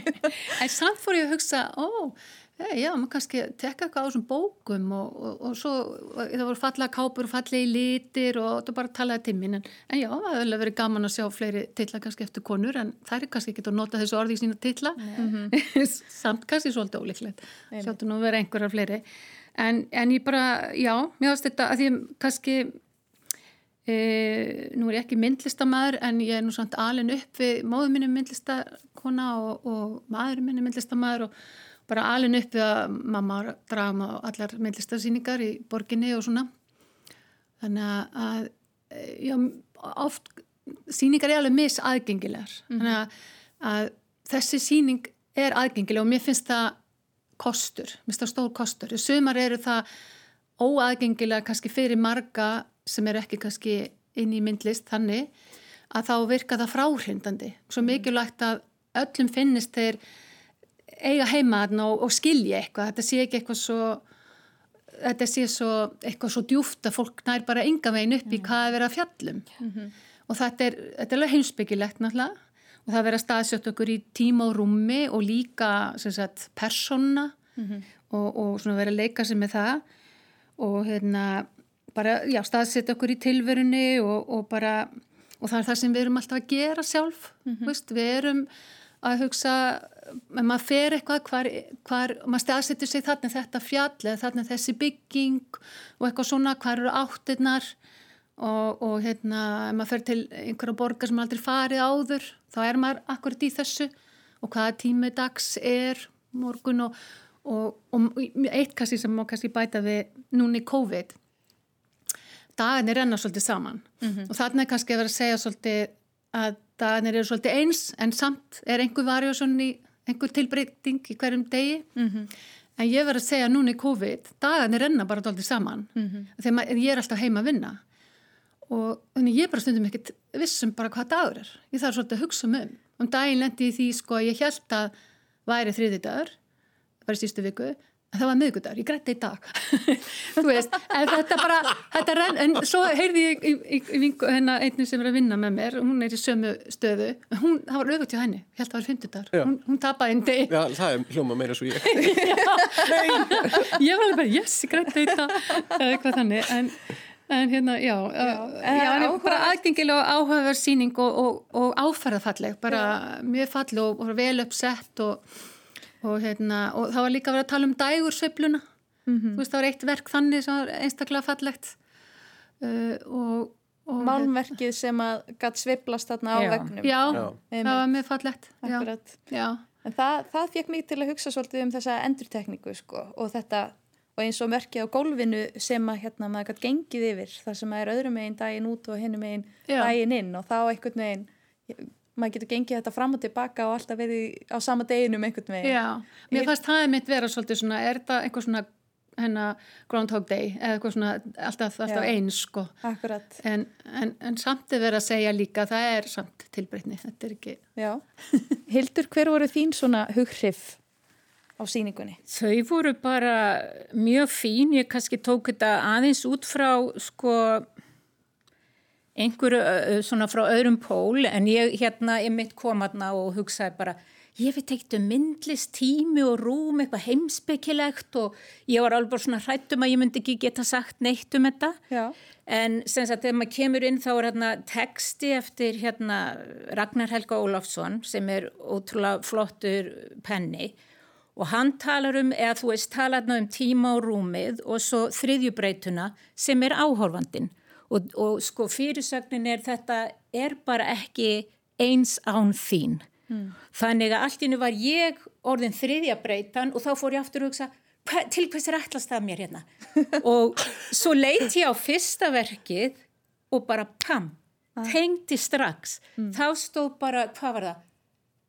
en samt fór ég að hugsa ó, hey, já, maður kannski tekka eitthvað á þessum bókum og, og, og svo það voru fallega kápur og fallega í litir og það bara talaði tímin en, en já, það hefur verið gaman að sjá fleiri tilla kannski eftir konur en það er kannski ekki að nota þessu orði í sína tilla mm -hmm. samt kannski svolítið ólíklegt. Sjáttu nú að vera einhverjar fleiri. En, en ég bara, já, mér finnst þetta að því kannski E, nú er ég ekki myndlistamæður en ég er nú samt alin upp við móðu minni myndlistakona og, og maður minni myndlistamæður og bara alin upp við að mamma draga maður allar myndlistarsýningar í borginni og svona. Þannig að já, oft síningar er alveg misaðgengilegar. Mm -hmm. þannig að, að þessi síning er aðgengileg og mér finnst það kostur, mér finnst það stór kostur. Sumar eru það óaðgengilega kannski fyrir marga sem er ekki kannski inn í myndlist þannig að þá virka það fráhrindandi. Svo mikilvægt að öllum finnist þeir eiga heima og, og skilja eitthvað. Þetta sé ekki eitthvað svo þetta sé svo, eitthvað svo djúft að fólk nær bara enga veginn upp í hvað að vera fjallum. Mm -hmm. og þetta er, þetta er alveg heimsbyggilegt náttúrulega. Og það vera staðsött okkur í tíma og rúmi og líka sagt, persóna mm -hmm. og, og vera að leika sig með það. Og hérna bara, já, staðsetja okkur í tilverunni og, og bara, og það er það sem við erum alltaf að gera sjálf, mm -hmm. veist, við erum að hugsa, maður fer eitthvað, hvar, hvar maður staðsetjur sig þarna þetta fjall eða þarna þessi bygging og eitthvað svona, hvar eru áttirnar? Og, og hérna, ef maður fer til einhverja borgar sem aldrei farið áður, þá er maður akkurat í þessu. Og hvaða tími dags er morgun og, og, og eitt kannski sem má kannski bæta við núni COVID. Dagarnir renna svolítið saman. Mm -hmm. og þarna er kannski að vera að segja svolítið að dagarnir eru svolítið eins en samt er einhver varjósson í einhver tilbreyting í hverjum degi. Mm -hmm. en ég verður að segja núna í COVID dagarnir renna bara svolítið saman. Mm -hmm. þegar ég er alltaf heima að vinna. Og þannig ég bara stundum ekkert vissum bara hvað dagur er. Ég þarf svolítið að hugsa um um. Um daginn lendi í því sko að ég held að væri þriði dagur var í sístu viku það var miðgudagur, ég grætti í dag. Þú veist, en þetta bara þetta renn, en svo heyrði ég í, í, í vingu hennar einni sem er að vinna með mér hún er í sömu stöðu hún, það var auðvitað hjá henni, ég held að það var fymtudagur hún, hún tapaði einn deg Já, það er hljóma meira svo ég. Ég var bara, yes, ég grætti í dag eða eitthvað þannig en, en hérna, já, já, já en bara aðgengileg og áhugaverð síning og, og, og áferðafalleg bara já. mjög falleg og, og vel uppsett og og, hérna, og það var líka að vera að tala um dægursveifluna mm -hmm. þú veist það var eitt verk þannig sem var einstaklega fallegt uh, og, og Málmverkið sem að gætt sveiflast þarna á já. vegnum Já, já. það var mjög fallegt já. En það, það fekk mig til að hugsa svolítið um þessa endurtekningu sko, og þetta og eins og merkið á gólfinu sem að hérna maður gætt gengið yfir þar sem að er öðrum megin daginn út og hinnum megin daginn inn og þá einhvern veginn maður getur gengið þetta fram og tilbaka og alltaf verið á sama deginum einhvern veginn. Já, mér fannst það er mitt vera svolítið svona, er þetta einhver svona hennar Groundhog Day eða eitthvað svona alltaf, alltaf eins sko Akkurat. en, en, en samt er verið að segja líka það er samt tilbreytni, þetta er ekki Já. Hildur, hver voru þín svona hughrif á síningunni? Þau voru bara mjög fín, ég kannski tók þetta aðeins út frá sko einhverju svona frá öðrum pól en ég hérna ég mitt kom aðna og hugsaði bara ég veit ekkert um myndlist tími og rúm eitthvað heimspekilegt og ég var alveg svona hrættum að ég myndi ekki geta sagt neitt um þetta. Já. en sem sagt þegar maður kemur inn þá er hérna texti eftir hérna Ragnar Helga Ólafsson sem er ótrúlega flottur penni. Og hann talar um, eða þú veist talar um tíma og rúmið og svo þriðjubreituna sem er áhorfandin og, og sko fyrirsögnin er þetta er bara ekki eins án þín. Þannig að allt innu var ég orðin þriðja breytan og þá fór ég aftur að hugsa hva, til hvers er ætlast það mér hérna? Og svo leiti ég á fyrsta verkið og bara pam, tengdi strax. Þá stóð bara, hvað var það?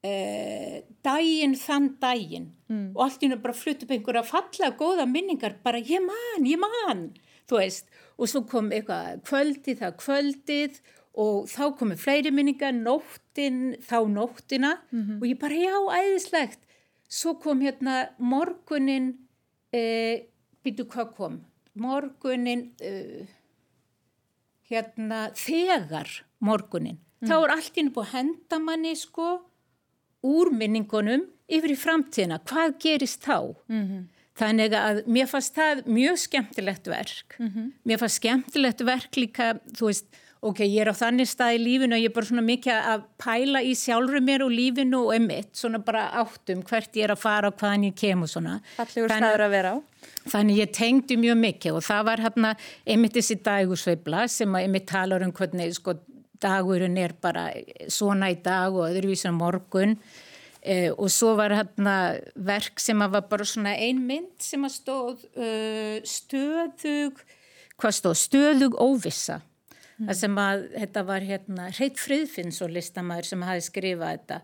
Eh, daginn þann daginn. Og allt í hennu bara flutt upp einhverja fallega góða minningar bara ég man, ég man. Þú veist, og svo kom eitthvað kvöldið það kvöldið og þá komu fleiri minningar nóttin, þá nóttina. Og ég bara já, æðislegt. Svo kom hérna morgunin eh, býtu hvað kom? Morgunin eh, hérna þegar morgunin. Þá er allt inn búið að henda manni sko úr minningunum yfir í framtíðina, hvað gerist þá þannig að mér fannst það mjög skemmtilegt verk. Mér fannst skemmtilegt verk líka þú veist, ok, ég er á þannig stað í lífinu og ég er bara svona mikið að pæla í sjálfur mér og lífinu og emitt svona bara áttum hvert ég er að fara og hvaðan ég kem og svona. Fallegur staður að vera á. Þannig ég tengdi mjög mikið og það var hérna einmitt þessi dagursveifla sem að einmitt talar um hvernig sko dagurinn er bara svona í dag og öðruvísan morgun eh, og svo var hérna verk sem var bara svona ein mynd sem að stóð uh, stöðug, hvað stóð, stöðug óvissa. Það sem að þetta var hérna Hreit Friðfinns og listamæður sem hafi skrifað þetta.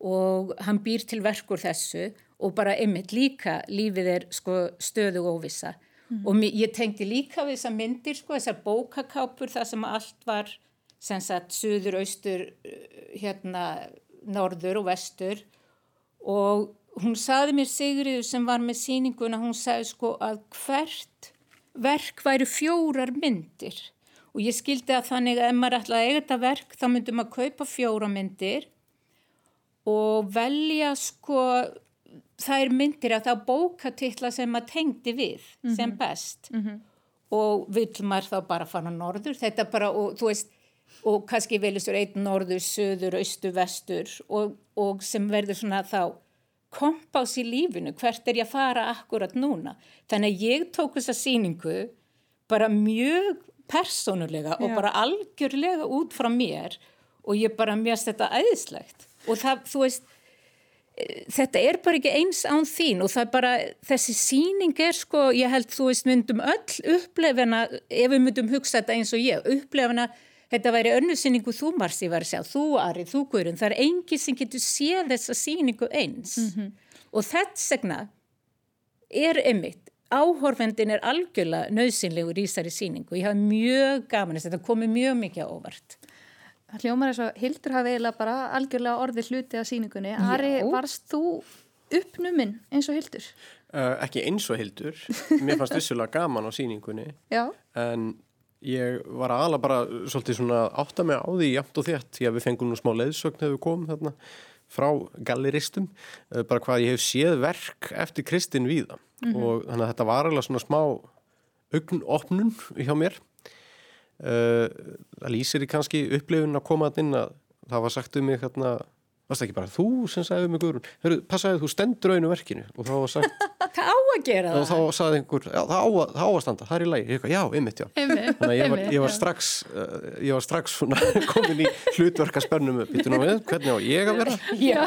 Og hann býr til verkur þessu og bara einmitt líka lífið er sko stöðu óvissa. Og mér- ég tengdi líka við þessar myndir sko þessar bókakápur þar sem allt var sem sagt suður, austur uh, hérna norður og vestur. Og hún saði mér Sigriður sem var með sýninguna hún sagði sko að hvert verk væru fjórar myndir. Og ég skildi að þannig að ef maður ætlaði að eiga þetta verk þá myndum maður kaupa fjóra myndir og velja sko þær myndir að þá bókatitla sem maður tengdi við sem best. Og vill maður þá bara fara norður? Þetta bara og þú veist og kannski velistur einn norður, söður, austur, vestur og, og sem verður svona þá kompás í lífinu, hvert er ég að fara akkurat núna. Þannig að ég tók þessa sýningu bara mjög persónulega og Já. bara algjörlega út frá mér og ég bara mjögst þetta æðislegt og það, þú veist, eh, þetta er bara ekki eins án þín og það er bara, þessi sýning er sko, ég held þú veist myndum öll upplefina, ef við myndum hugsa þetta eins og ég, upplefina þetta væri önnu sýningu þú Marsi var að sjá, þú Ari, þú Guðrun, það er engin sem getur séð þessa sýningu eins og þess vegna er einmitt, áhorfendin er algjörlega nöðsynlegur í þessari sýningu, ég hafa mjög gaman þess að þetta komi mjög mikið á óvart. Það hljómar eins og Hildur hafi eiginlega bara algjörlega orðið hluti af síningunni. Ari, Já. varst þú uppnuminn eins og Hildur? Uh, ekki eins og hildur, mér fannst vissulega gaman á sýningunni Já. en ég var aðalega bara svolítið svona átta mig á því jafnt og þétt að við fengum nú smá leiðsögn hefur komum þarna frá galleristum uh, bara hvað ég hef séð verk eftir Kristin Víða. Og þannig að þetta var alveg svona smá augnopnun hjá mér. Uh, það lýsir í kannski upplifun að koma að inn að það var sagt um mig hérna varst ekki bara þú sem sagði um mig Hörru, passaði þú stendur einu verkinu? Og þá var sagt Það á að gera og þá sagði einhver, já það á, að- það á að standa, það er í lagi, ég eitthvað, já, einmitt, já. Einmitt, þannig að ég var, ég var strax uh, ég var strax svona komin í hlutverka spennum býttu nú við, hvernig á ég að vera? Já.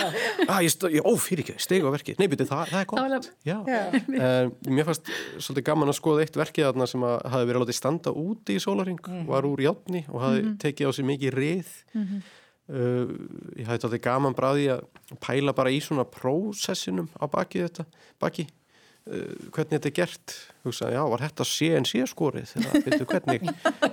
ah, ég, stó, ég, ó, fyrir ekki, stegu á verkið. Nei, býttu, það, það er Það var gott já. Uh, mér fannst svolítið gaman að skoða eitt verkið þarna sem að hafi verið látið standa úti í sólaring, var úr játni og hafi tekið á sig mikið rið. Uh, ég hafði þetta gaman bráði að pæla bara í svona prósessinum á baki þetta baki hvernig þetta er gert? Hugsaði, já, var þetta CNC skorið? Þegar, hvernig,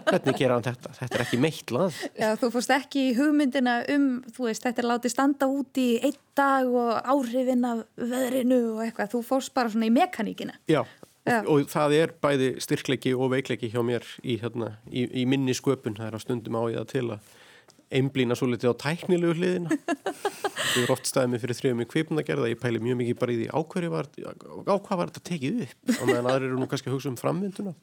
hvernig gera hann þetta? Þetta er ekki meitlað Já, þú fórst ekki í hugmyndina um, veist, þetta er látið standa út í einn dag og áhrifin af veðrinu og eitthvað, þú fórst bara svona í mekaníkina. Já, Já. og það er bæði styrkleiki og veikleiki hjá mér í, hérna, í, í minni sköpun, það er að stundum á ég það til að einblýna svo litið á tæknilegu hliðina. Það er oft staðið mig fyrir þrjöfum í kvipnagerða ég pæli mjög mikið bara í því á hverju var á hvað var þetta tekið upp? Og meðan aðrir eru nú kannski að hugsa um framvinduna.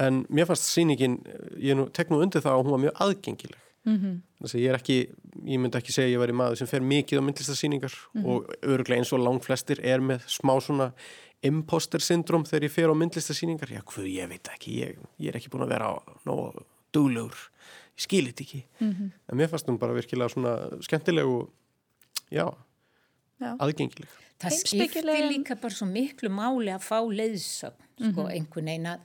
En mér fannst sýningin ég nú, tek nú undir það að hún var mjög aðgengileg. Mm -hmm. þess að ég er ekki ég myndi ekki segja að ég væri maður sem fer mikið á myndlistasýningar og öruglega eins og langt flestir er með smá svona imposter syndrom þegar ég fer á myndlistasýningar já, hvað, ég veit ekki, ég, ég er ekki. Skilit ekki en mér fannst hún bara virkilega svona skemmtileg og já, Já. aðgengileg. Það skiptir líka bara svo miklu máli að fá leiðsögn, sko, einhvern veginn að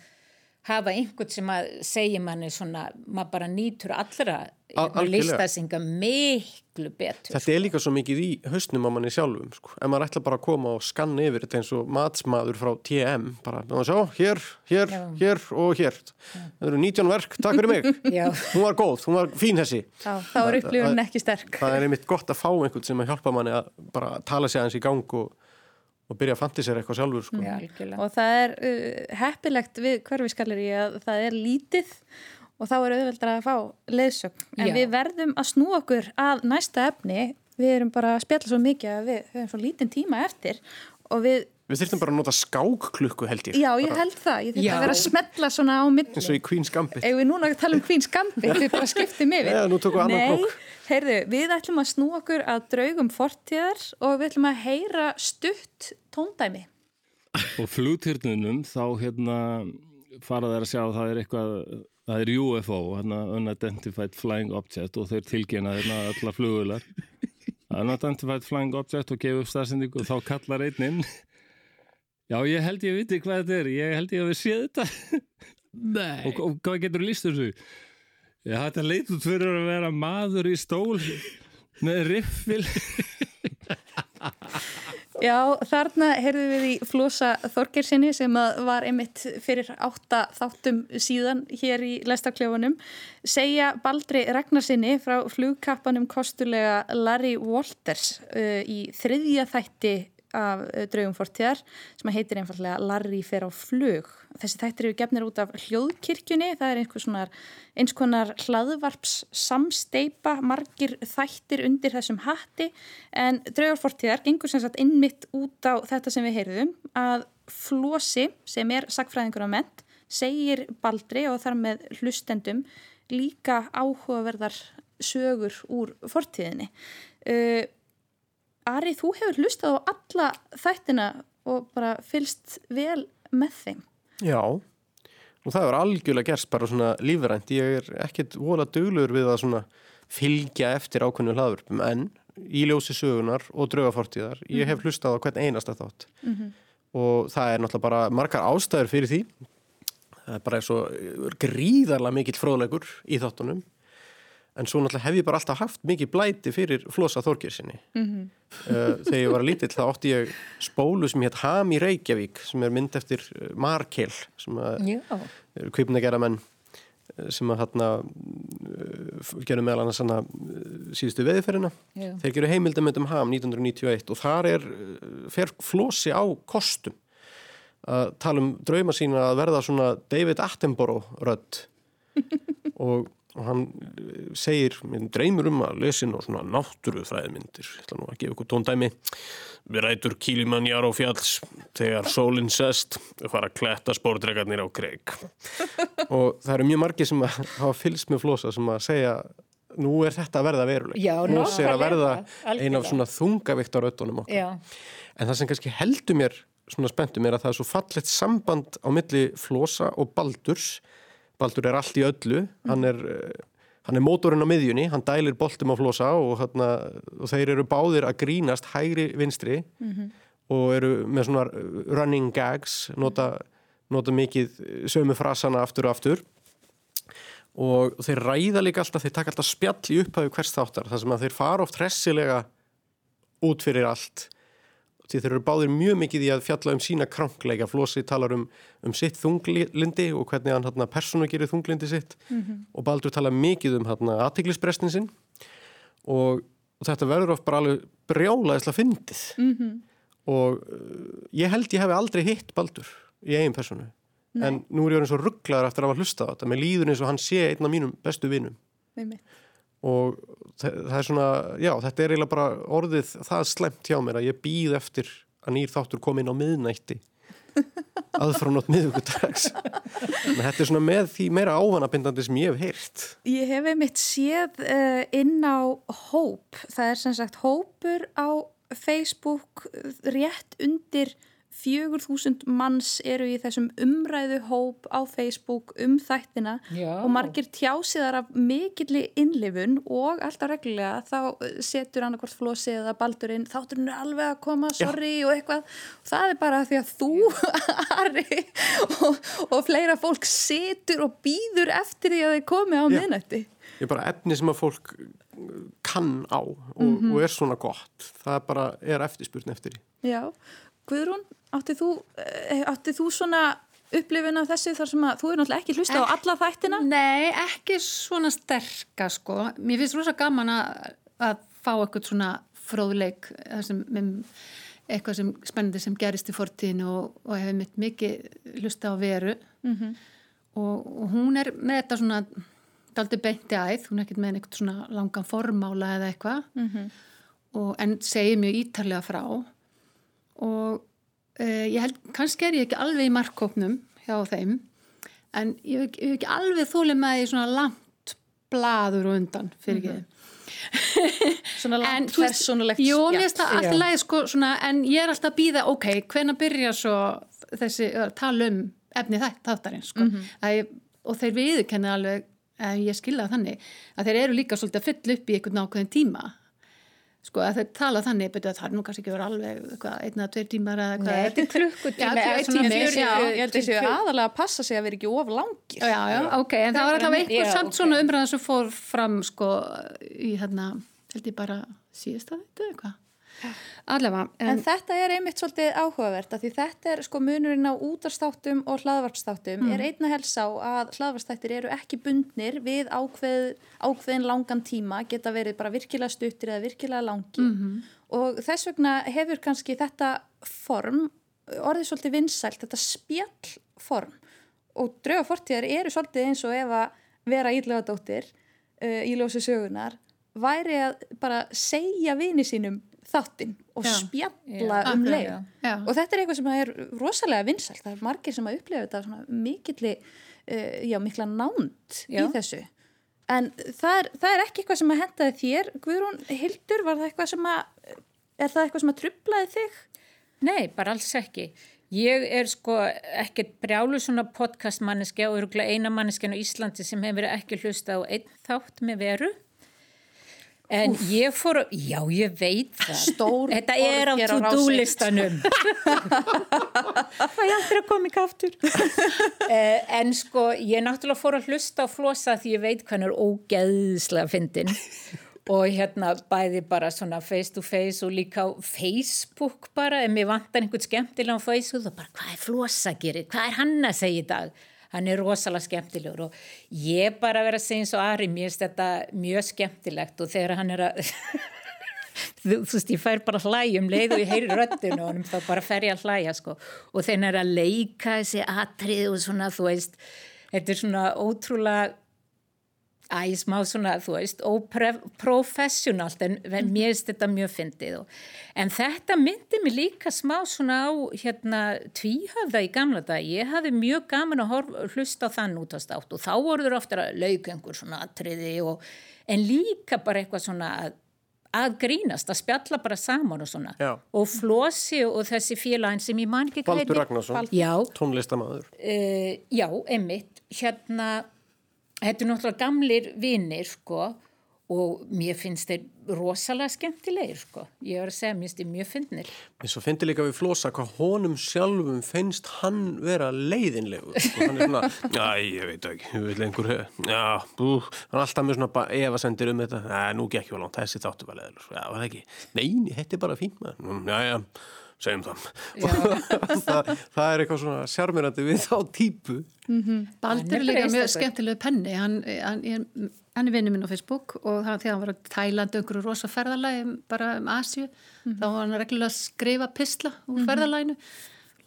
hafa einhvern sem að segja manni svona, maður bara nýtur allra listasinga miklu betur. Þetta er líka svo mikið í hausnum á manni sjálfum sko. ef maður ætla bara að koma og skanna yfir þetta eins og matsmaður frá TM bara, sjá, hér, hér, Já. hér og hér það eru 19 verk, takk fyrir mig hún var góð, hún var fín þessi Já, þá er upplifunin ekki sterk. það er einmitt gott að fá einhvern sem að hjálpa manni að bara tala sig aðeins í gang og, og byrja að fantisera eitthvað sjálfur sko. Já, algjörlega. Og það er uh, heppilegt við hverfiskalleri að það er lítið og þá er auðveldra að fá leiðsögn. En Já. við verðum að snú okkur að næsta efni. Við erum bara að spjalla svo mikið að við höfum svo lítinn tíma eftir og við, við þurftum bara að nota skákklukku held ég já ég bara, held það, ég þurfti að vera að smetla svona á milli. eins og í Queen's Gambit Eða við núna að tala um Queen's Gambit, við bara skiptum yfir. Já, nú tókum við annan Nei, krók. heyrðu, við ætlum að snú okkur að draugum fortíðar og við ætlum að heyra stutt tóndæmi. og flugtyrnunum þá hérna fara þeir að sjá að það er eitthvað það er UFO, hérna Unidentified Flying Object og þeir tilgjena hérna alla flugular Unidentified Flying Object og gefa upp stafsendingu og þá kallar einn inn Já, ég held ég viti hvað þetta er ég held ég að við séð þetta Nei. og, og hvað getur líst þessu? Já, þetta leit út fyrir að vera maður í stól með riffil Já, þarna heyrðum við í Flosa Þorgersinni sem að var einmitt fyrir átta þáttum síðan hér í lestaklefunum segja Baldri Ragnarsinni frá flugkappanum kostulega Larry Walters uh, í þriðja þætti af uh, draugum fortíðar sem heitir einfallega Larry fer á flug. Þessi þættir eru gefnir út af hljóðkirkjunni, það er einhvers konar, eins konar hlaðvarps samsteipa, margir þættir undir þessum hatti en draugar fortíðar gengur sem sagt innmitt út á þetta sem við heyrðum að Flosi sem er sagfræðingur á ment segir Baldri og þar með hlustendum líka áhugaverðar sögur úr fortíðinni. Uh, Ari, þú hefur hlustað á alla þættina og bara fylst vel með þeim. Já, og það er algjörlega gerst bara svona lífrænt. Ég er ekkit vola duglur við að svona fylgja eftir ákveðnu hlaðvörpum en í ljósi sögunar og draugafortíðar ég hef hlustað á hvern einasta þátt og það er náttúrulega bara margar ástæður fyrir því. Það er bara svo gríðarlega mikill fróðlegur í þáttunum en svo náttúrulega hef ég bara alltaf haft mikið blæti fyrir Flosa Þorgersinni uh, þegar ég var lítill þá átti ég spólu sem hétt Ham í Reykjavík sem er mynd eftir uh, Markel sem að Já, kvipna gera menn sem að hérna gerum meðal annars hana síðustu veðiferina Já. þeir geru heimildamönd um Ham 1991 og þar er uh, fer Flosi á kostum að tala um drauma sína að verða svona David Attenborough rödd og, og hann eh, segir, minn dreymur um að lesin og svona náttúrufræðmyndir ég ætla nú að gefa ykkur tóndæmi. Við rætur Kílimanjár og fjalls. Þegar sólinn sest fara að kletta spórdregarnir á kreik. Og það eru mjög margir sem að hafa fylgst með flosa sem að segja nú er þetta að verða veruleg Já, Flosi er að verða nákvæmlega, ein af svona þungaviktaröddunum okkar. Já, En það sem kannski heldur mér svona spenntum er að það er svo fallett samband á milli Flosa og Baldurs. Baldur er allt í öllu, hann er, eh, hann er mótorinn á miðjunni, hann dælir boltum á Flosa og, hana, og þeir eru báðir að grínast hægri vinstri og eru með svona running gags, nota, nota mikið sömu frasana aftur og aftur. Og þeir ræða líka alltaf, þeir taka alltaf spjall í upphafi hvers þáttar, þar sem að þeir fara oft hressilega út fyrir allt því þeir eru báðir mjög mikið í að fjalla um sína krankleika, Flósi talar um, um sitt þunglindi og hvernig hann hérna, persónu gerir þunglindi sitt. Og Baldur talar mikið um hérna, aðtiklisbrestin sinn. Og, og þetta verður oft bara alveg brjálaðislega fyndið. Og uh, ég held ég hef aldrei hitt Baldur í eigin persónu. En nú er ég orðin svo rugglaður eftir að hafa hlustað á þetta. Með líður eins og hann sé einn af mínum bestu vinum. Einmitt. Og þa- það er svona, já, þetta er eiginlega bara orðið það slemt hjá mér að ég býð eftir að nýr þáttur kom inn á miðnætti. Aðfránótt miðugudags en þetta er svona með því meira ávanabindandi sem ég hef heyrt. Ég hef einmitt séð uh, inn á hóp, það er sem sagt hópur á Facebook eh, rétt undir 4000 manns eru í þessum umræðu hóp á Facebook um þættina Já. og margir tjásiðar af mikilli innlifun og alltaf reglulega þá eh, setur annarkvort flósið eða baldurinn þátturinn er alveg að koma, sorry og eitthvað. Og það er bara því að þú Ari og, og fleira fólk setur og býður eftir því að þið komi á Já. minnætti ég er bara efni sem að fólk uh, kann á og, og er svona gott. Það bara er eftirspurn eftir því. Já, Guðrún, áttið þú, eh, áttið þú svona upplifin af þessu þar sem að þú er náttúrulega ekki hlusta á alla þættina? Nei, ekki svona sterka sko. Mér finnst rosa gaman að, að fá eitthvað svona fróðleik sem, eitthvað sem spennandi sem gerist í fortíðinu og, og hefur mitt mikið hlusta á veru. Og, og hún er með þetta svona daldi beinti æð, hún er ekkert með eitthvað svona langan formála eða eitthvað. Og en segir mjög ítarlega frá og uh, ég held, kannski er ég ekki alveg í markkópnum hjá þeim en ég hef ekki- ekki alveg þólið með því svona langt blaður og undan fyrir ekki. Svona En, langt þú veist, persónulegt Jú, spjall. mér finnst það alltaf leið sko svona, en ég er alltaf að býða, ok, hvenær byrja svo þessi, að tala um efni þætt, þáttarins, sko. Mhm. að ég, og þeir viðurkenni alveg ég skilða þannig, að þeir eru líka svolítið að fylla upp í einhvern ákveðin tíma sko, að þeir tala þannig betur að það er nú kannski ekki verið alveg eitthvað, einn eða tveir tímar eða eitthvað Nei, þetta er klukkutími, Já, eða svona já, ég held þessu aðalega að passa sig að vera ekki of langir. Já, já, ok, en það var alltaf að- eitthvað samt svona umræðan sem fór fram sko í hérna, held ég bara síðasta þetta eitthvað allavega, En, en, þetta er einmitt svolítið áhugavert að því þetta er sko munurinn á útarstáttum og hlaðvarpstáttum er einna helst á að hlaðvarpstáttir eru ekki bundnir við ákveð, ákveðin langan tíma, geta verið bara virkilega stuttir eða virkilega langi og þess vegna hefur kannski þetta form orðið svolítið vinsælt, þetta spjallform. Og drauga fortíðar eru svolítið eins og ef að vera ílögadóttir uh, í ljósi sögunar væri að bara segja vini sínum þáttinn og spjalla um leið. og þetta er eitthvað sem er rosalega vinsælt. Það er margir sem að upplifa þetta svona mikilli uh, já, mikla nánd í þessu. En það er, það er ekki eitthvað sem að hendaði þér. Guðrún Hildur, var það eitthvað sem að er það eitthvað sem að trublaði þig? Nei, bara alls ekki. Ég er sko ekkert brjálu svona podcastmanneskja og eru eina manneskjan á Íslandi sem hefur ekki hlusta á einn þátt með veru. En ég fór, að- já ég veit það. Stór Þetta er á to-do listanum. Það er aldrei að koma ekki aftur. Eh, en sko, ég náttúrulega fór að hlusta á flosa því ég veit hann er ógeðslega fyndin. Og hérna bæði bara svona face to face og líka á Facebook bara, en mér vantar einhvern skemmtilega á Facebook og bara hvað er flosa gerir, hvað er hann að segja í dag? Hann er rosalega skemmtilegur og ég bara verið að segja eins og Ari, mér finnst þetta mjög skemmtilegt og þegar hann er að þú, veist, ég fær bara að hlæja um leið og ég heyri röddinu og honum þá bara fer ég að hlæja sko. Og þegar hann er að leika þessi atrið og svona, þú veist þetta er svona ótrúlega æ, smá svona, þú veist óprofessionalt en mm. mér finnst þetta mjög fyndið og, en þetta myndi mér líka smá svona á hérna tvíhöfða í gamla dag ég hafði mjög gaman að horfa, hlusta á þann út á státt og þá voruður ofta að lauka einhver svona atriði og, en líka bara eitthvað svona að að grínast, að spjalla bara saman og svona Já. og Flósi og þessi félagin sem ég man ekki Baldur. Ragnarsson, Já, tónlistamæður uh, já, einmitt, hérna, þetta er náttúrulega gamlir vinnir, sko, og mér finnst þeir rosalega skemmtilegir, sko. Ég var að segja, mér finnst þeir mjög fyndnir. En svo fyndi líka við Flosa hvað honum sjálfum finnst hann vera leiðinlegur. Sko, hann er svona, já, ég veit ekki, ég vil einhver, já, bú, hann er alltaf með svona bara efasendir um þetta. Næ, nú gekk ég var langt, þessi þáttu var leiðilegur. Já, var það ekki. Neini, þetta er bara fínt maður. Já, já, segjum það. það. Það er eitthvað svona sjarmirandi við þá típu. Baldur Hann er er líka mjög skemmtilegu penni, hann, hann, er, hann er vinnu minn á Facebook og hann, þegar hann var á Tælandi einhverju rosa ferðalagi um- bara um Asju, þá var hann reglulega að skrifa pisla úr ferðalaginu,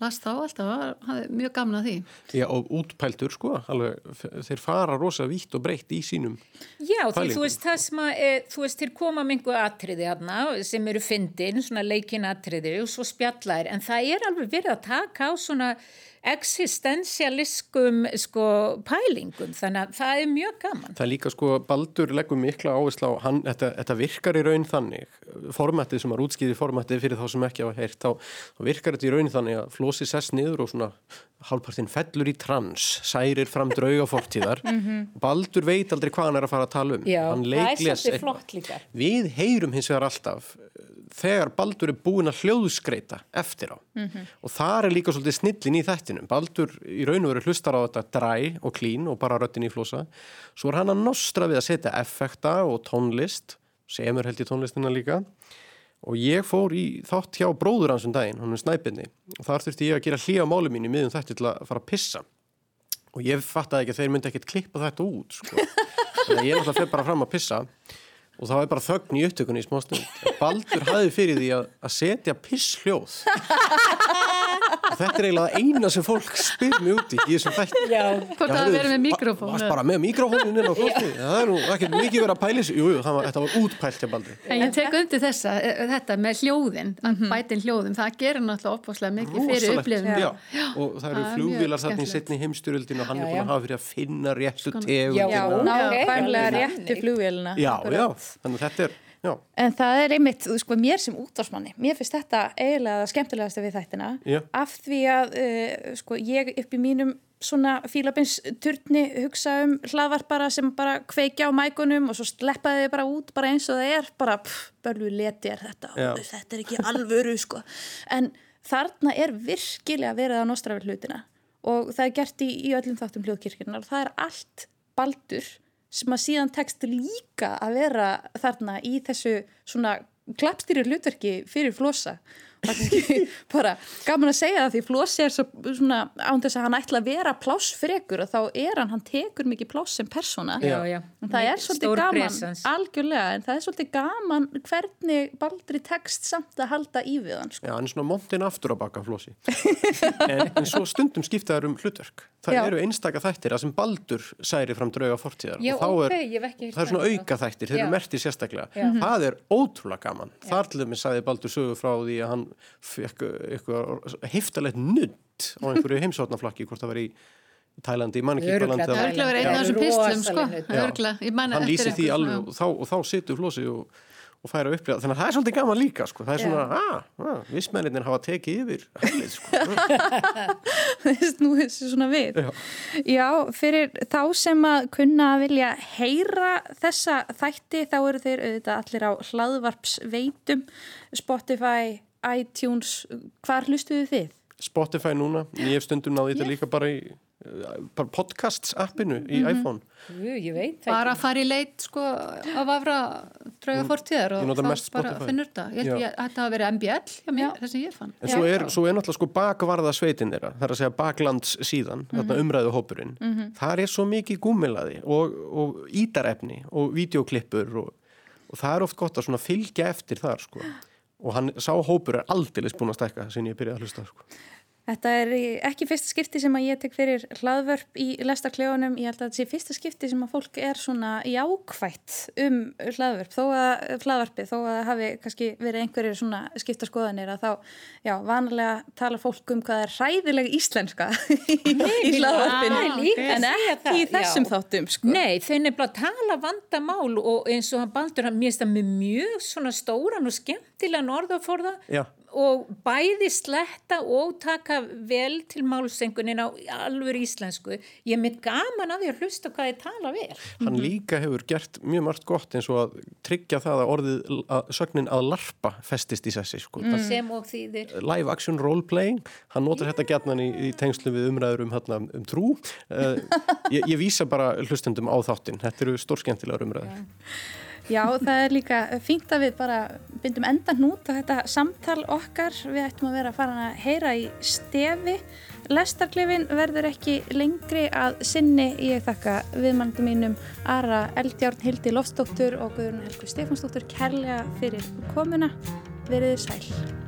las þá alltaf, mjög gamna því. Já, og útpæltur, sko, alveg, þeir fara rosa vítt og breytt í sínum. Já, því þú veist það sem að, e, þú veist, þeir koma með einhver atriði hérna sem eru fyndin, svona leikin atriði og svo spjallæðir, en það er alveg verið að taka á svona existensialiskum sko pælingum, þannig að það er mjög gaman. Það er líka sko, Baldur leggur mikla áherslu á, hann, þetta, þetta virkar í raun þannig, formatið sem er útskýði formatið fyrir þá sem ekki hafa heyrt, þá, þá virkar þetta í raun þannig að flosi sess niður og svona hálfpartinn fellur í trans, særir fram drauga fortíðar, Baldur veit aldrei hvað hann er að fara að tala um. Mhm. Já, hann leikles eitthvað. Við heyrum hins vegar alltaf þegar Baldur er búin að hljóðskreita eftir á. Mhm. og þar er líka svolítið snillin í þættinum. Baldur í raun og veru hlustar á þetta dræ og klín og bara röttin í flosa. Svo er hann að nostra við að setja effekta og tónlist semur held ég tónlistina líka. Og ég fór í þátt hjá bróður hans um daginn, hann er snæpinni og þar þurfti ég að gera hlýja máli mín í miðum þætti til að fara að pissa. Og ég fattaði ekki að þeir myndi ekkert klippa þetta út sko. þannig að ég náttúrulega fyrir bara fram að pissa og það var bara þögn í upptökunni í smá stund. Baldur hafði fyrir því að, að setja pissljóð þetta er eiginlega eina sem fólk spyr mig út í þessum þætti Já, Hvort það verið með mikrofón. Varst bara með mikrofónin inn á klostið Það er nú ekki mikið verið að pæli sig Jú, jú, það var, þetta var útpælt hjá Baldur En ég tek undir þessa, eh, þetta með hljóðin, að bætin hljóðin, það gerir náttúrulega opfáslega mikið fyrir upplifinu. Já, og það eru er mjög þarna í setni heimstyrjöldin og hann Já, er búin já. að hafa fyrir að finna réttu Já, tegundina nákvæmlega Já, réttu já. flugvélina. Já, já, þannig að þetta er já, En það er einmitt, sko, mér sem útvarsmanni, mér finnst þetta eiginlega það skemmtilegasta við þættina. Já. af því að, uh, sko, ég upp í mínum svona fílabins turni hugsa um hlaðvarpara sem bara kveikja á mækunum og svo sleppaði þið bara út bara eins og það er, bara börlu leti er þetta. Og þetta er ekki alvöru, sko. En þarna er virkilega verið að nostra við hlutina og það er gert í, í öllum þáttum hljóðkirkirnar og það er allt baldur sem að síðan tekst líka að vera þarna í þessu svona klappstýri hlutverki fyrir flosa bara gaman að segja það því flosi er svo, svona án þess að hann ætla að vera plássfrekur og þá er hann, hann tekur mikið pláss sem persóna já, já. En það er svolítið Stór gaman, presence. algjörlega, en það er svolítið gaman hvernig Baldri tekst samt að halda í við hann. Sko. Já, hann er svona montin aftur á baka flosi. en, en svo stundum skipta þær um hlutverk. Það Já. eru einstaka þættir að sem Baldur særi fram drauga fortíðar. Og þá er, ok, ég hef ekki heyrt það er svona auka þættir, þeir eru mertið sérstaklega. Það er ótrúlega gaman. Þar til þeim sagði Baldur sögu frá því að hann fekk eitthvað heftalegt nudd á einhverju heimsóknarflakki, hvort það var í Tælandi, ég man ekki hvað landi það var. Það er örglega verið einn af þessum pislum, sko. Örglega, ég man hann eftir lýsir því einhverju alveg svona- og þá, og þá situr flosi og, og færa upplýða þannig að það er svolítið gaman líka sko. það er svona, að, að, vissmenninir hafa tekið yfir hæglið sko. Nú þessi svona við. Já. Já, fyrir þá sem að kunna að vilja heyra þessa þætti, þá eru þeir auðvitað allir á hlaðvarpsveitum, Spotify, iTunes, hvar hlustuðu þið? Spotify núna, ég hef stundum náði þetta líka bara í eh, bara podcasts appinu í Mhm. iPhone. Jú, ég veit það bara að fara í leit sko af afra drauga fortíðar Ég og bara finnur þetta. Ég held að þetta hafa verið MBL hjá mér, það sem ég fann. en svo er, svo er náttúrulega sko bakvarða sveitin þeirra. Það er að segja baklands síðan Mhm. þarna umræðu hópurinn þar er svo mikið gúmilaði og, og ítarefni og videoklippur og, og það er oft gott að svona fylgja eftir þar sko og hann sá hópur er aldeilis búin að stækka sem ég byrjaði að hlusta sko. Þetta er ekki fyrsta skipti sem að ég tek fyrir hlaðvörp í lestarklefunum. Ég held að þetta sé fyrsta skipti sem að fólk er svona jákvætt um hlaðvörp, þó að hlaðvörpi, þó að hafi kannski verið einhverjir svona skipta skoðanir að þá, já, vanalega tala fólk um hvað er hræðileg íslenska í, hlaðvörpinu, líka en að ekki í þessum já. þáttum, sko. Nei, þau nefnilega tala vandamál og eins og hann Baldur, hann mér finnst það með mjög svona stóran og skemmtilegan orðaforða Já. Og bæði sletta og taka vel til málsengunin á alveg íslensku. Ég er með gaman að því að hlusta hvað þið tala vel. hann líka hefur gert mjög margt gott eins og að tryggja það að orðið að, sögnin að larpa festist í sessi sko. mm. sem og þýðir. live action role playing hann notar þetta gætnan í, í tengslu við umræður um, hérna, um trú uh, ég, ég vísa bara hlustendum á þáttin þetta eru stórskemmtilegar umræður Já, það er líka fínt að við bara bindum endan út á þetta samtal okkar. Við ættum að vera að fara að heyra í stefi. Lestarklefin verður ekki lengri að sinni. Ég þakka viðmannum mínum Ara Eldjárn, Hildi Lofsdóttur og Guðrun Helgu Stefansdóttur kærlega fyrir komuna. Verðið sæl.